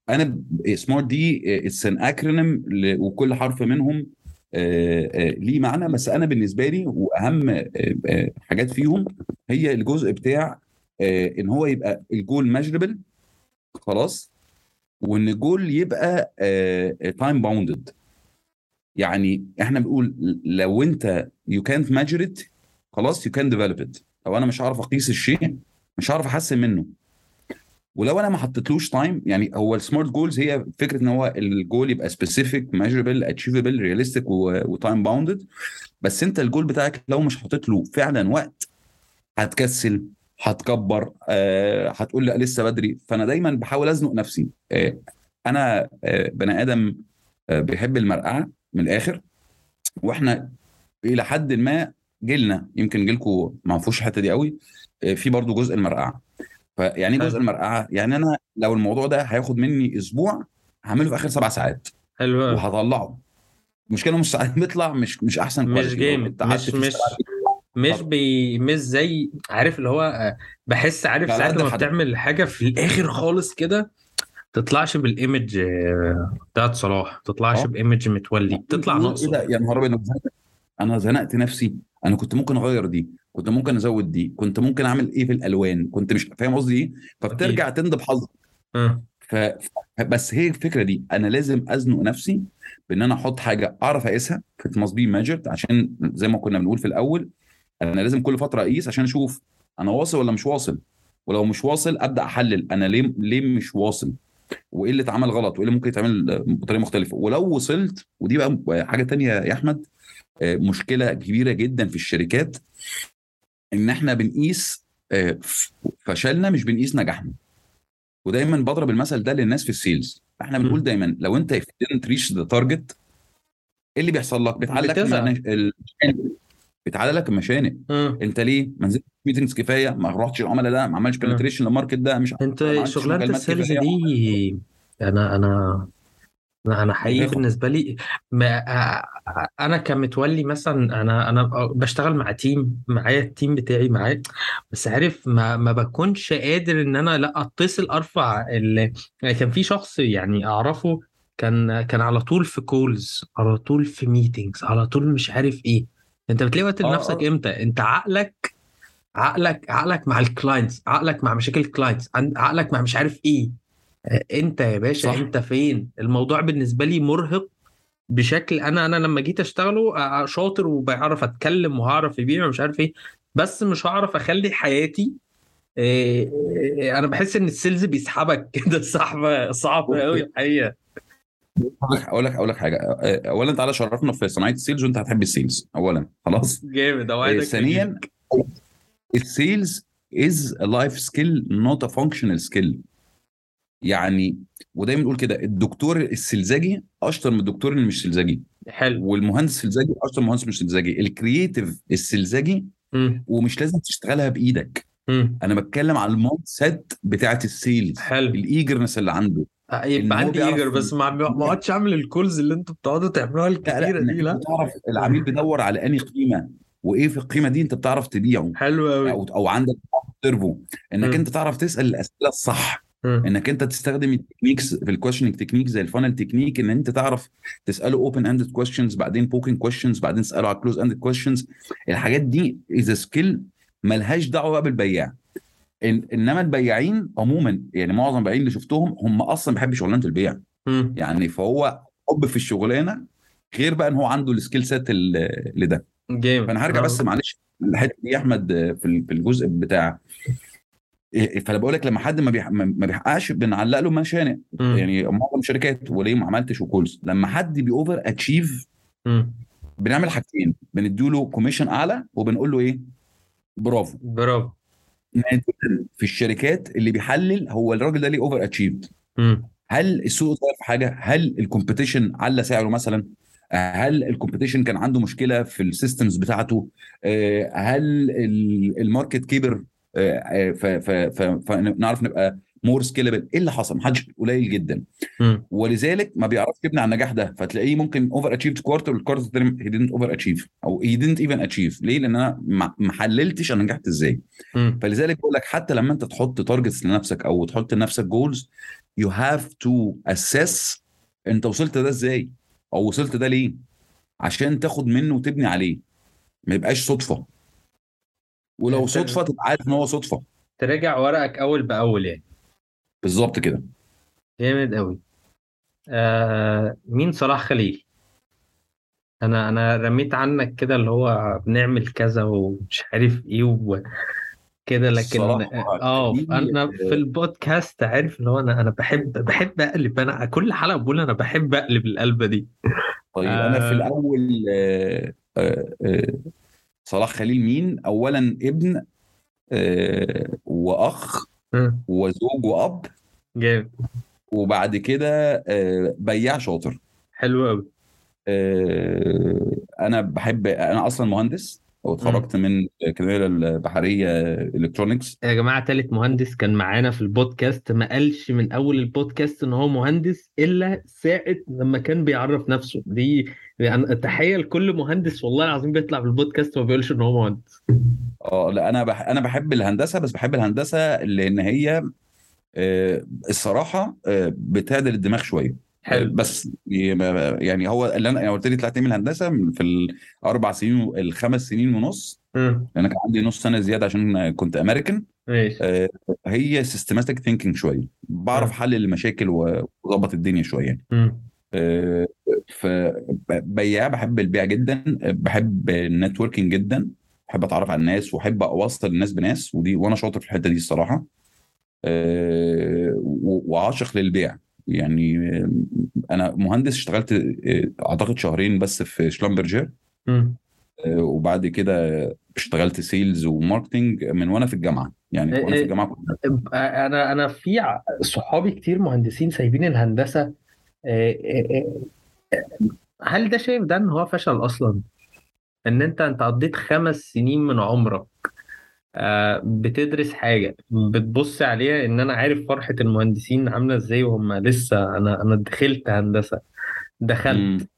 أنا SMART دي it's an acronym وكل حرف منهم آه، آه، ليه معنى. بس أنا بالنسبة لي وأهم حاجات فيهم هي الجزء بتاع إن هو يبقى ال goal measurable خلاص؟ وإن الجول يبقى time bounded يعني إحنا بنقول لو أنت يو كانت ماجر ات خلاص يو كان ديفلوب ات لو أنا مش هعرف أقيس الشيء مش هعرف أحسن منه. ولو أنا ما حطيتلوش time يعني هو ال smart goals هي فكرة إن هو الجول يبقى specific measurable achievable realistic و time bounded بس أنت الجول بتاعك لو مش حاطط له فعلا وقت هتكسل. هتكبر آه، هتقول لا لسه بدري. فأنا دايما بحاول أزنق نفسي. آه، أنا آه، بني آدم بيحب المرقعة من الآخر. وإحنا إلى حد ما جيلنا يمكن جيلكم ما فيهوش الحتة دي قوي في برضو جزء المرقعة. فيعني جزء المرقعة يعني أنا لو الموضوع ده هياخد مني أسبوع هعمله في آخر سبع ساعات. حلو. وهطلعه. المشكلة مش ساعات [laughs] بيطلع مش مش أحسن مش جامد. مش مش. مش بي مش زي عارف اللي هو آه، بحس عارف ساعات لما بتعمل حاجة في الآخر خالص كده تطلعش بالإيمج آه، بتاعت صلاح تطلعش آه. بإيمج متولي بتطلع تقول إيه ناقصه. ده؟ يا نهار أبيض. أنا زنقت نفسي. أنا كنت ممكن أغير دي كنت ممكن أزود دي كنت ممكن أعمل إيه في الألوان؟ كنت مش فاهم قصدي إيه؟ فبترجع تندب حظك. ف... بس هي الفكرة دي أنا لازم أزنق نفسي بإن أنا أحط حاجة أعرف أقيسها في measured عشان زي ما كنا بنقول في الأول أنا لازم كل فترة أقيس عشان أشوف أنا واصل ولا مش واصل. ولو مش واصل أبدأ أحلل أنا ليه ليه مش واصل؟ وإيه اللي اتعمل غلط؟ وإيه اللي ممكن يتعمل بطريقة مختلفة؟ ولو وصلت ودي بقى حاجة تانية يا أحمد آه، مشكلة كبيرة جدا في الشركات إن إحنا بنقيس آه، فشلنا مش بنقيس نجاحنا. ودايما بضرب المثل ده للناس في ال sales. إحنا بنقول. دايما لو أنت didn't reach the target إيه اللي بيحصل لك؟ بيتعلق بيتعلق لك المشانق مم. انت ليه؟ ما نزلتش meetings كفاية ما رحتش العملاء ده ما عملتش مم. penetration لل market ده مش انت مكالمات السيلز دي أنا أنا أنا حقيقي بالنسبة لي ما أ- أنا كمتولي مثلا أنا أنا بشتغل مع team معايا ال team بتاعي معايا بس عارف ما ما بكونش قادر إن أنا لأ أتصل أرفع ال... يعني كان في شخص يعني أعرفه كان كان على طول في calls على طول في meetings على طول مش عارف إيه. انت بتلاقي وقت آه لنفسك آه. إمتى؟ انت عقلك عقلك عقلك مع ال clients عقلك مع مشاكل ال clients عقلك مع مش عارف إيه. انت يا باشا صح. انت فين؟ الموضوع بالنسبة لي مرهق بشكل أنا أنا لما جيت أشتغله آه، شاطر وبعرف أتكلم وهعرف أبيع ومش عارف إيه بس مش هعرف أخلي حياتي إيه أنا بحس إن ال sales بيسحبك [laughs] كده سحبه صعبة بص قوي الحقيقة. أقول لك أقول لك أقول لك حاجة. آه، اولا تعالى شرفنا في صناعة ال sales وأنت هتحب ال sales اولا. خلاص؟ جامد آه، اوعدك ثانيا اجيلك ال sales as life skill not a functional skill. يعني ودايما نقول كده الدكتور السلزجي أشطر من الدكتور اللي مش سلزجي. حلو. والمهندس السلزجي أشطر من المهندس مش سلزجي. ال creative السلزجي مم. ومش لازم تشتغلها بإيدك. مم. أنا بتكلم على ال mindset بتاعت ال sales. حلو. ال eagerness اللي عنده. آه، يبقى عندي eager بس ما اقعدش اعمل ال calls اللي أنتوا بتقعدوا تعملوها الكتيرة دي لا. تعرف العميل بيدور على انهي قيمة وايه في القيمة دي انت بتعرف تبيعه. حلو قوي أو أو عندك ترفو انك انت تعرف تسأل الأسئلة الصح. انك انت تستخدم ال techniques في ال questioning technique زي ال funnel technique ان انت تعرف تسأله open ended questions بعدين probing questions بعدين تسأله على close ended questions الحاجات دي as skill ملهاش دعوة بقى بالبياع. إنما البياعين عموما يعني معظم البياعين اللي شفتهم هم أصلا بيحبوا شغلانة البيع. مم. يعني فهو حب في الشغلانة غير بقى إن هو عنده ال skill set ال- لده جامد. فأنا هرجع بس معلش الحته دي يا أحمد في ال- في الجزء بتاع إيه، فأنا بقول لك لما حد ما بيح- ما بيحققش بنعلق له مشانق. يعني معظم الشركات وليه ما عملتش و calls. لما حد بي overachieve. بنعمل حاجتين بنديله commission أعلى وبنقول له إيه؟ برافو. برافو. نادراً في الشركات اللي بيحلل هو الراجل ده ليه over achieved. هل السوق اتغير في حاجة؟ هل ال competition على سعره مثلا؟ هل ال competition كان عنده مشكلة في ال systems بتاعته؟ آه، هل ال- market كبر؟ آه، آه، فنعرف نبقى more scalable. إيه اللي حصل؟ محدش قليل جدا. مم. ولذلك ما بيعرفش يبني على النجاح ده. فتلاقيه ممكن over achieved quarter وال quarter الثاني he didn't over achieve أو he didn't even achieve ليه؟ لأن أنا ما حللتش أنا نجحت إزاي. مم. فلذلك بقول لك حتى لما أنت تحط targets لنفسك أو تحط لنفسك goals you have to assess أنت وصلت ده إزاي أو وصلت ده ليه؟ عشان تاخد منه وتبني عليه. ما يبقاش صدفة. ولو انت صدفة تبقى عارف إن هو صدفة. تراجع ورقك أول بأول يعني. بالظبط كده. جامد قوي آه مين صلاح خليل؟ أنا أنا رميت عنك كده اللي هو بنعمل كذا ومش عارف إيه و... كده لكن الصراحه آه أنا في البودكاست عارف اللي هو أنا أنا بحب بحب أقلب أنا كل حلقة بقول أنا بحب أقلب القلبة دي. طيب أنا في آه. الأول آه، آه، آه، صلاح خليل مين؟ اولا ابن آه، وأخ آه، وزوج وأب جامد. وبعد كده آه، بياع شاطر. حلو قوي آه، أنا بحب أنا أصلا مهندس واتخرجت من الأكاديمية البحرية electronics يا جماعة تالت مهندس كان معانا في البودكاست ما قالش من أول البودكاست إن هو مهندس إلا ساعة لما كان بيعرف نفسه. دي يعني تحية لكل مهندس والله العظيم بيطلع في البودكاست وما بيقولش إن هو مهندس. آه لا أنا بح أنا بحب الهندسة بس بحب الهندسة لأن هي الصراحة آه، بتعدل الدماغ شوية. آه، حلو. بس يعني هو اللي أنا قلت لي طلعت من الهندسه في الأربع سنين الخمس سنين ونص. لأن كان عندي نص سنة زيادة عشان كنت امريكان ماشي. آه، هي systematic thinking شوية. بعرف. حل المشاكل وأظبط الدنيا شوية. يعني. آه، فبياع بحب البيع جدا. بحب ال networking جدا. بحب أتعرف على الناس وأحب أوصل الناس بناس ودي وأنا شاطر في الحتة دي الصراحة. آه، وعاشق للبيع. يعني آه، أنا مهندس اشتغلت آه، أعتقد شهرين بس في. آه، وبعد كده اشتغلت sales و marketing من وأنا في الجامعة. يعني وأنا في الجامعة كنت أنا أنا في صحابي كتير مهندسين سايبين الهندسة. هل ده شايف ده إن هو فشل أصلا؟ إن أنت أنت قضيت خمس سنين من عمرك. آه، بتدرس حاجة بتبص عليها إن أنا عارف فرحة المهندسين عاملة إزاي وهم لسه أنا أنا دخلت هندسة امم دخلت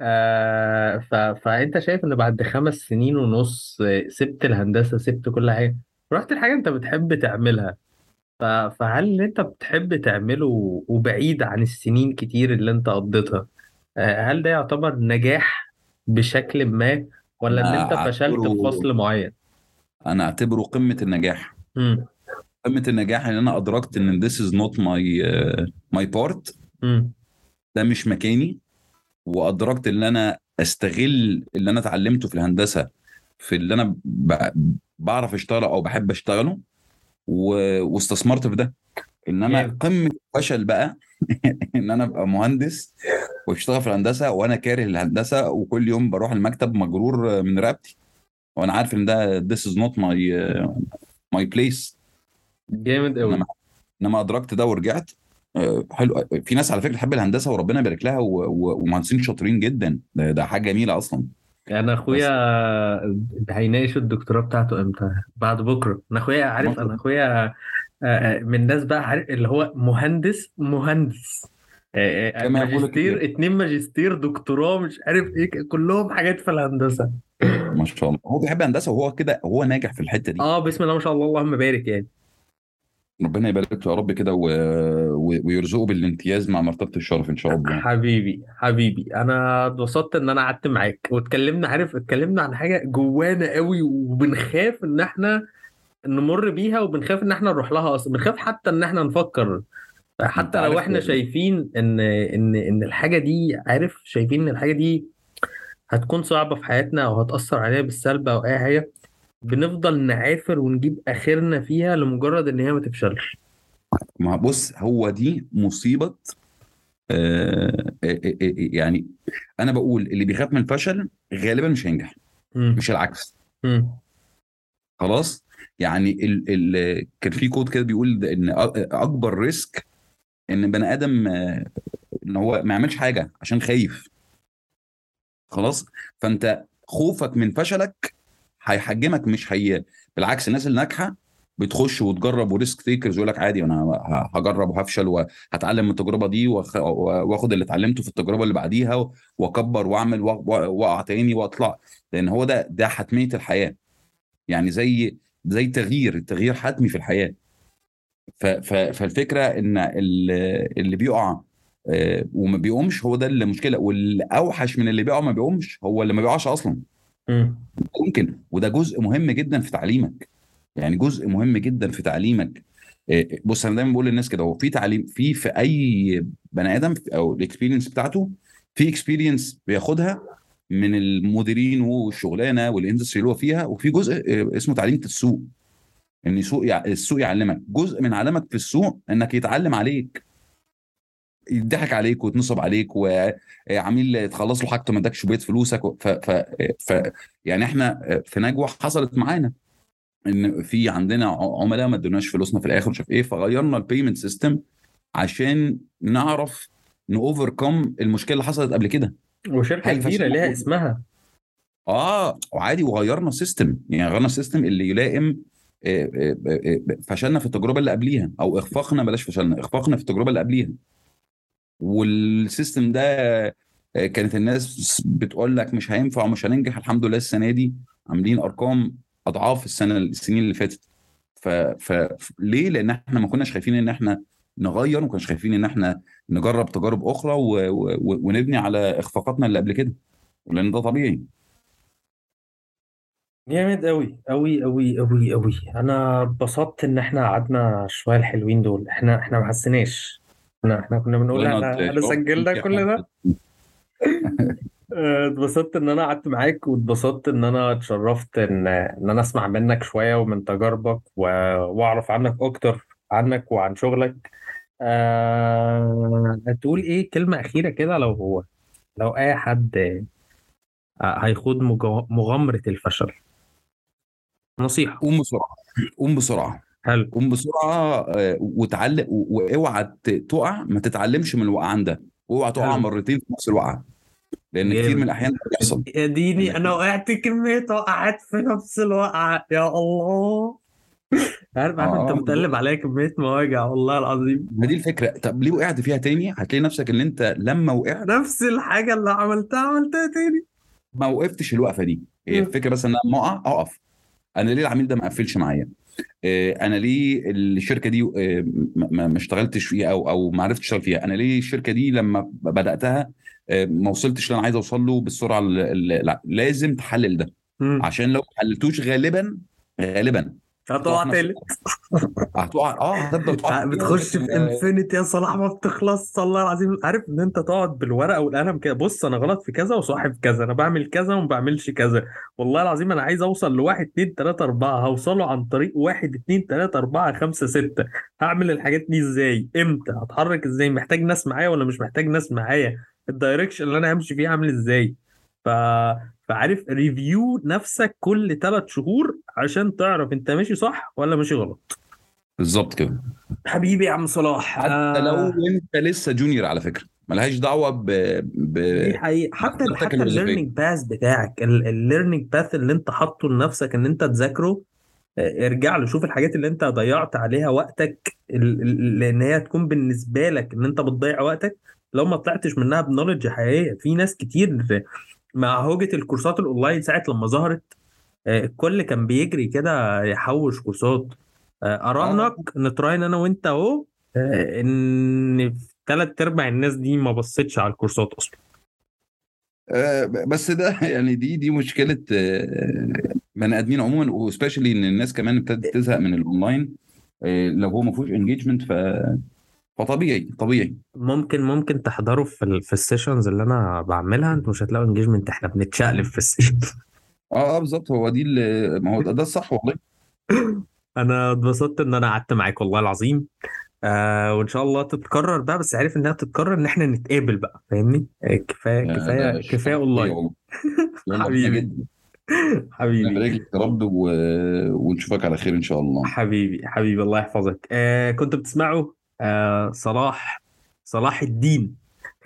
آه ف... فأنت شايف إن بعد خمس سنين ونص سبت الهندسة سبت كل حاجة رحت الحاجة أنت بتحب تعملها ف... فهل اللي أنت بتحب تعمله وبعيد عن السنين كتير اللي أنت قضيتها آه، هل ده يعتبر نجاح بشكل ما ولا إن أنت فشلت في فصل معين؟ أنا اعتبره قمة النجاح. مم. قمة النجاح ان أنا أدركت إن this is not my uh, my part. ده مش مكاني. وأدركت إن أنا أستغل اللي أنا اتعلمته في الهندسة في اللي أنا ب... بعرف أشتغله أو بحب أشتغله. و... واستثمرت في ده. انما جامد. قمة الفشل بقى [laughs] إن أنا أبقى مهندس وأشتغل في الهندسة وأنا كاره الهندسة وكل يوم بروح المكتب مجرور من رقبتي. وأنا عارف ان ده this is not my my place. جامد قوي. انما ادركت ده ورجعت آه، حلو. في ناس على فكرة تحب الهندسة وربنا يبارك لها ومهندسين شاطرين جدا. ده, ده حاجة جميلة أصلا. أنا أخويا هيناقش الدكتوراه بتاعته إمتى؟ بعد بكرة. أنا أخويا عارف أنا أخويا آه، آه، من الناس بقى عارف اللي هو مهندس مهندس. ماجستير اتنين ماجستير دكتوراه مش عارف إيه كلهم حاجات في الهندسة. ما شاء الله. هو بيحب هندسة وهو كده هو ناجح في الحتة دي. آه بسم الله ما شاء الله. اللهم بارك يعني. ربنا يبارك له يا رب كده و... و... ويرزقه بالامتياز مع مرتبة الشرف إن شاء الله. حبيبي حبيبي. أنا اتبسطت إن أنا قعدت معاك. واتكلمنا عارف اتكلمنا عن حاجة جوانا قوي وبنخاف إن إحنا نمر بيها وبنخاف إن إحنا نروح لها أصلا. بنخاف حتى إن إحنا نفكر. حتى لو إحنا شايفين إن إن إن الحاجة دي عارف شايفين إن الحاجة دي هتكون صعبة في حياتنا أو هتأثر علينا بالسلب أو أي حاجة بنفضل نعافر ونجيب آخرنا فيها لمجرد إن هي ما تفشلش ما بص هو دي مصيبة آه... آه... آه... آه، يعني أنا بقول اللي بيخاف من الفشل غالبا مش هينجح. مش العكس مم. خلاص يعني ال ال كان في quote كده بيقول إن أكبر risk إن بني آدم إن هو ما يعملش حاجة عشان خايف خلاص؟ فانت خوفك من فشلك هيحجمك مش هي بالعكس الناس اللي ناجحه بتخش وتجرب و risk takers يقول لك عادي أنا هجرب وهفشل وهتعلم من التجربة دي وآخد اللي اتعلمته في التجربة اللي بعديها وأكبر وأعمل وأقع تاني وأطلع. لأن هو ده ده حتمية الحياة. يعني زي زي تغيير التغيير حتمي في الحياة. فالفكرة إن ال- اللي بيقع وما بيقومش هو ده المشكلة والأوحش من اللي بيقع ما بيقومش هو اللي ما بيقعش أصلا. مم. ممكن. وده جزء مهم جدا في تعليمك. يعني جزء مهم جدا في تعليمك. آه، بص أنا دايما بقول للناس كده هو في تعليم في في أي بني آدم أو ال experience بتاعته في experience بياخدها من المديرين والشغلانة وال industry اللي هو فيها وفي جزء آه، اسمه تعليم السوق. إن سوق. السوق يعلمك. جزء من علمك في السوق إنك يتعلم عليك. يضحك عليك ويتنصب عليك وعميل تخلص له حاجته ما ادكش بقيه فلوسك ف... ف... ف... يعني إحنا في نجوى حصلت معانا إن في عندنا عملاء ما ادوناش فلوسنا في الآخر مش عارف إيه فغيرنا ال payment system عشان نعرف نوفركم المشكلة اللي حصلت قبل كده. وشركة كبيرة ليها اسمها. آه وعادي وغيرنا ال system يعني غيرنا ال system اللي يلائم آه، آه، آه، فشلنا في التجربة اللي قبليها أو إخفاقنا بلاش فشلنا إخفاقنا في التجربة اللي قبليها. والسيستم ده آه، كانت الناس بتقول لك مش هينفع ومش هننجح الحمد لله السنة دي. عاملين أرقام أضعاف السنة السنين اللي فاتت. ف... ف... ليه؟ لأن إحنا ما كناش خايفين إن إحنا نغير وما كناش خايفين إن إحنا نجرب تجارب أخرى و... و... ونبني على إخفاقاتنا اللي قبل كده. لأن ده طبيعي. جامد قوي قوي قوي قوي قوي أنا اتبسطت إن إحنا قعدنا شوية الحلوين دول. إحنا إحنا ما حسيناش. إحنا إحنا كنا بنقول إحنا بيك يا كل ده؟ [laughs] اتبسطت إن أنا قعدت معاك واتبسطت إن أنا اتشرفت إن إن أنا أسمع منك شوية ومن تجاربك. وأعرف عنك أكتر عنك وعن شغلك. أه... تقول إيه؟ كلمة أخيرة كده لو هو لو أي حد آه، هيخوض مغامرة الفشل. نصيحة. قوم بسرعة قوم بسرعة. حلو. قوم بسرعة آه، وتعلم و- واوعى تقع ما تتعلمش من الوقعان ده واوعى تقع مرتين في نفس الوقعة. لأن كتير من الأحيان ده بيحصل. يا ديني انك أنا وقعت كمية وقعات في نفس الوقعة. يا الله. عارف عارف أنت آه آه. بتقلب عليا كمية مواجع والله العظيم. ما دي الفكرة. طب ليه وقعت فيها تاني؟ هتلاقي نفسك إن أنت لما وقعت نفس الحاجة اللي عملتها عملتها تاني. ما وقفتش الوقفة دي. هي الفكرة بس ان أنا أقع أقف. أنا ليه العميل ده ما قفلش معايا؟ آه، أنا ليه الشركة دي آه، ما اشتغلتش فيها أو أو ما عرفتش أشتغل فيها أنا ليه الشركة دي لما بدأتها آه، ما وصلتش اللي أنا عايز أوصل له بالسرعة لا لازم تحلل ده. عشان لو ما حللتوش غالبا غالبا هتقع تالت هتقع. آه هتفضل تقع بتخش في انفينيتي يا صلاح ما بتخلص والله العظيم عارف إن أنت تقعد بالورقة والقلم كده. بص أنا غلط في كذا وصح في كذا. أنا بعمل كذا وما بعملش كذا. والله العظيم أنا عايز أوصل لواحد اتنين تلاتة أربعة. هوصله عن طريق واحد اتنين تلاتة أربعة خمسة ستة. هعمل الحاجات دي إزاي؟ إمتى؟ هتحرك إزاي؟ محتاج ناس معايا ولا مش محتاج ناس معايا؟ ال direction اللي أنا همشي فيه عامل إزاي؟ ف فعارف review نفسك كل ثلاث شهور عشان تعرف انت ماشي صح ولا ماشي غلط. بالظبط كده. حبيبي يا عم صلاح. حتى لو آه انت لسه junior على فكرة. ملهاش دعوة ب ب دي حقيقة. حتى حتى الليرنينج path بتاعك ال learning path اللي انت حاطه لنفسك ان انت تذاكره آه، ارجع له شوف الحاجات اللي انت ضيعت عليها وقتك لأن هي تكون بالنسبة لك إن انت بتضيع وقتك. لو ما طلعتش منها ب knowledge حقيقية في ناس كتير مع هوجة الكورسات الأونلاين ساعة لما ظهرت آه، الكل كان بيجري كده يحوش كورسات. آه، آه. اراهنك نتراين أنا وأنت أهو آه، إن ثلاث أرباع الناس دي ما بصتش على الكورسات أصلا. آه، بس ده [laughs] يعني دي دي مشكلة آه، بني آدمين عموما و especially إن الناس كمان ابتدت تزهق من الأونلاين. آه، لو هو ما فيهوش engagement ف فطبيعي طبيعي. ممكن ممكن تحضروا في ال في ال sessions اللي أنا بعملها أنتوا مش هتلاقوا engagement إحنا بنتشقلب في ال session. آه آه بالظبط هو دي اللي ما هو ده, الصح والله. [laughs] أنا اتبسطت إن أنا قعدت معاك والله العظيم. آه وإن شاء الله تتكرر بقى بس عارف إنها تتكرر إن إحنا نتقابل بقى فاهمني؟ آه، كفاية كفاية كفاية اونلاين [laughs] حبيبي. [laughs] حبيبي. يبارك لك يا رب و... ونشوفك على خير إن شاء الله. حبيبي حبيبي الله يحفظك. آه كنت بتسمعوا آه صلاح صلاح الدين.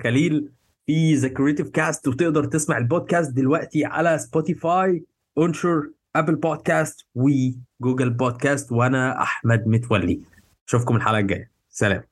خليل في The Creative Cast وتقدر تسمع البودكاست دلوقتي على Spotify انشر ابل بودكاست وجوجل بودكاست وأنا أحمد متولي. أشوفكم الحلقة الجاية. سلام.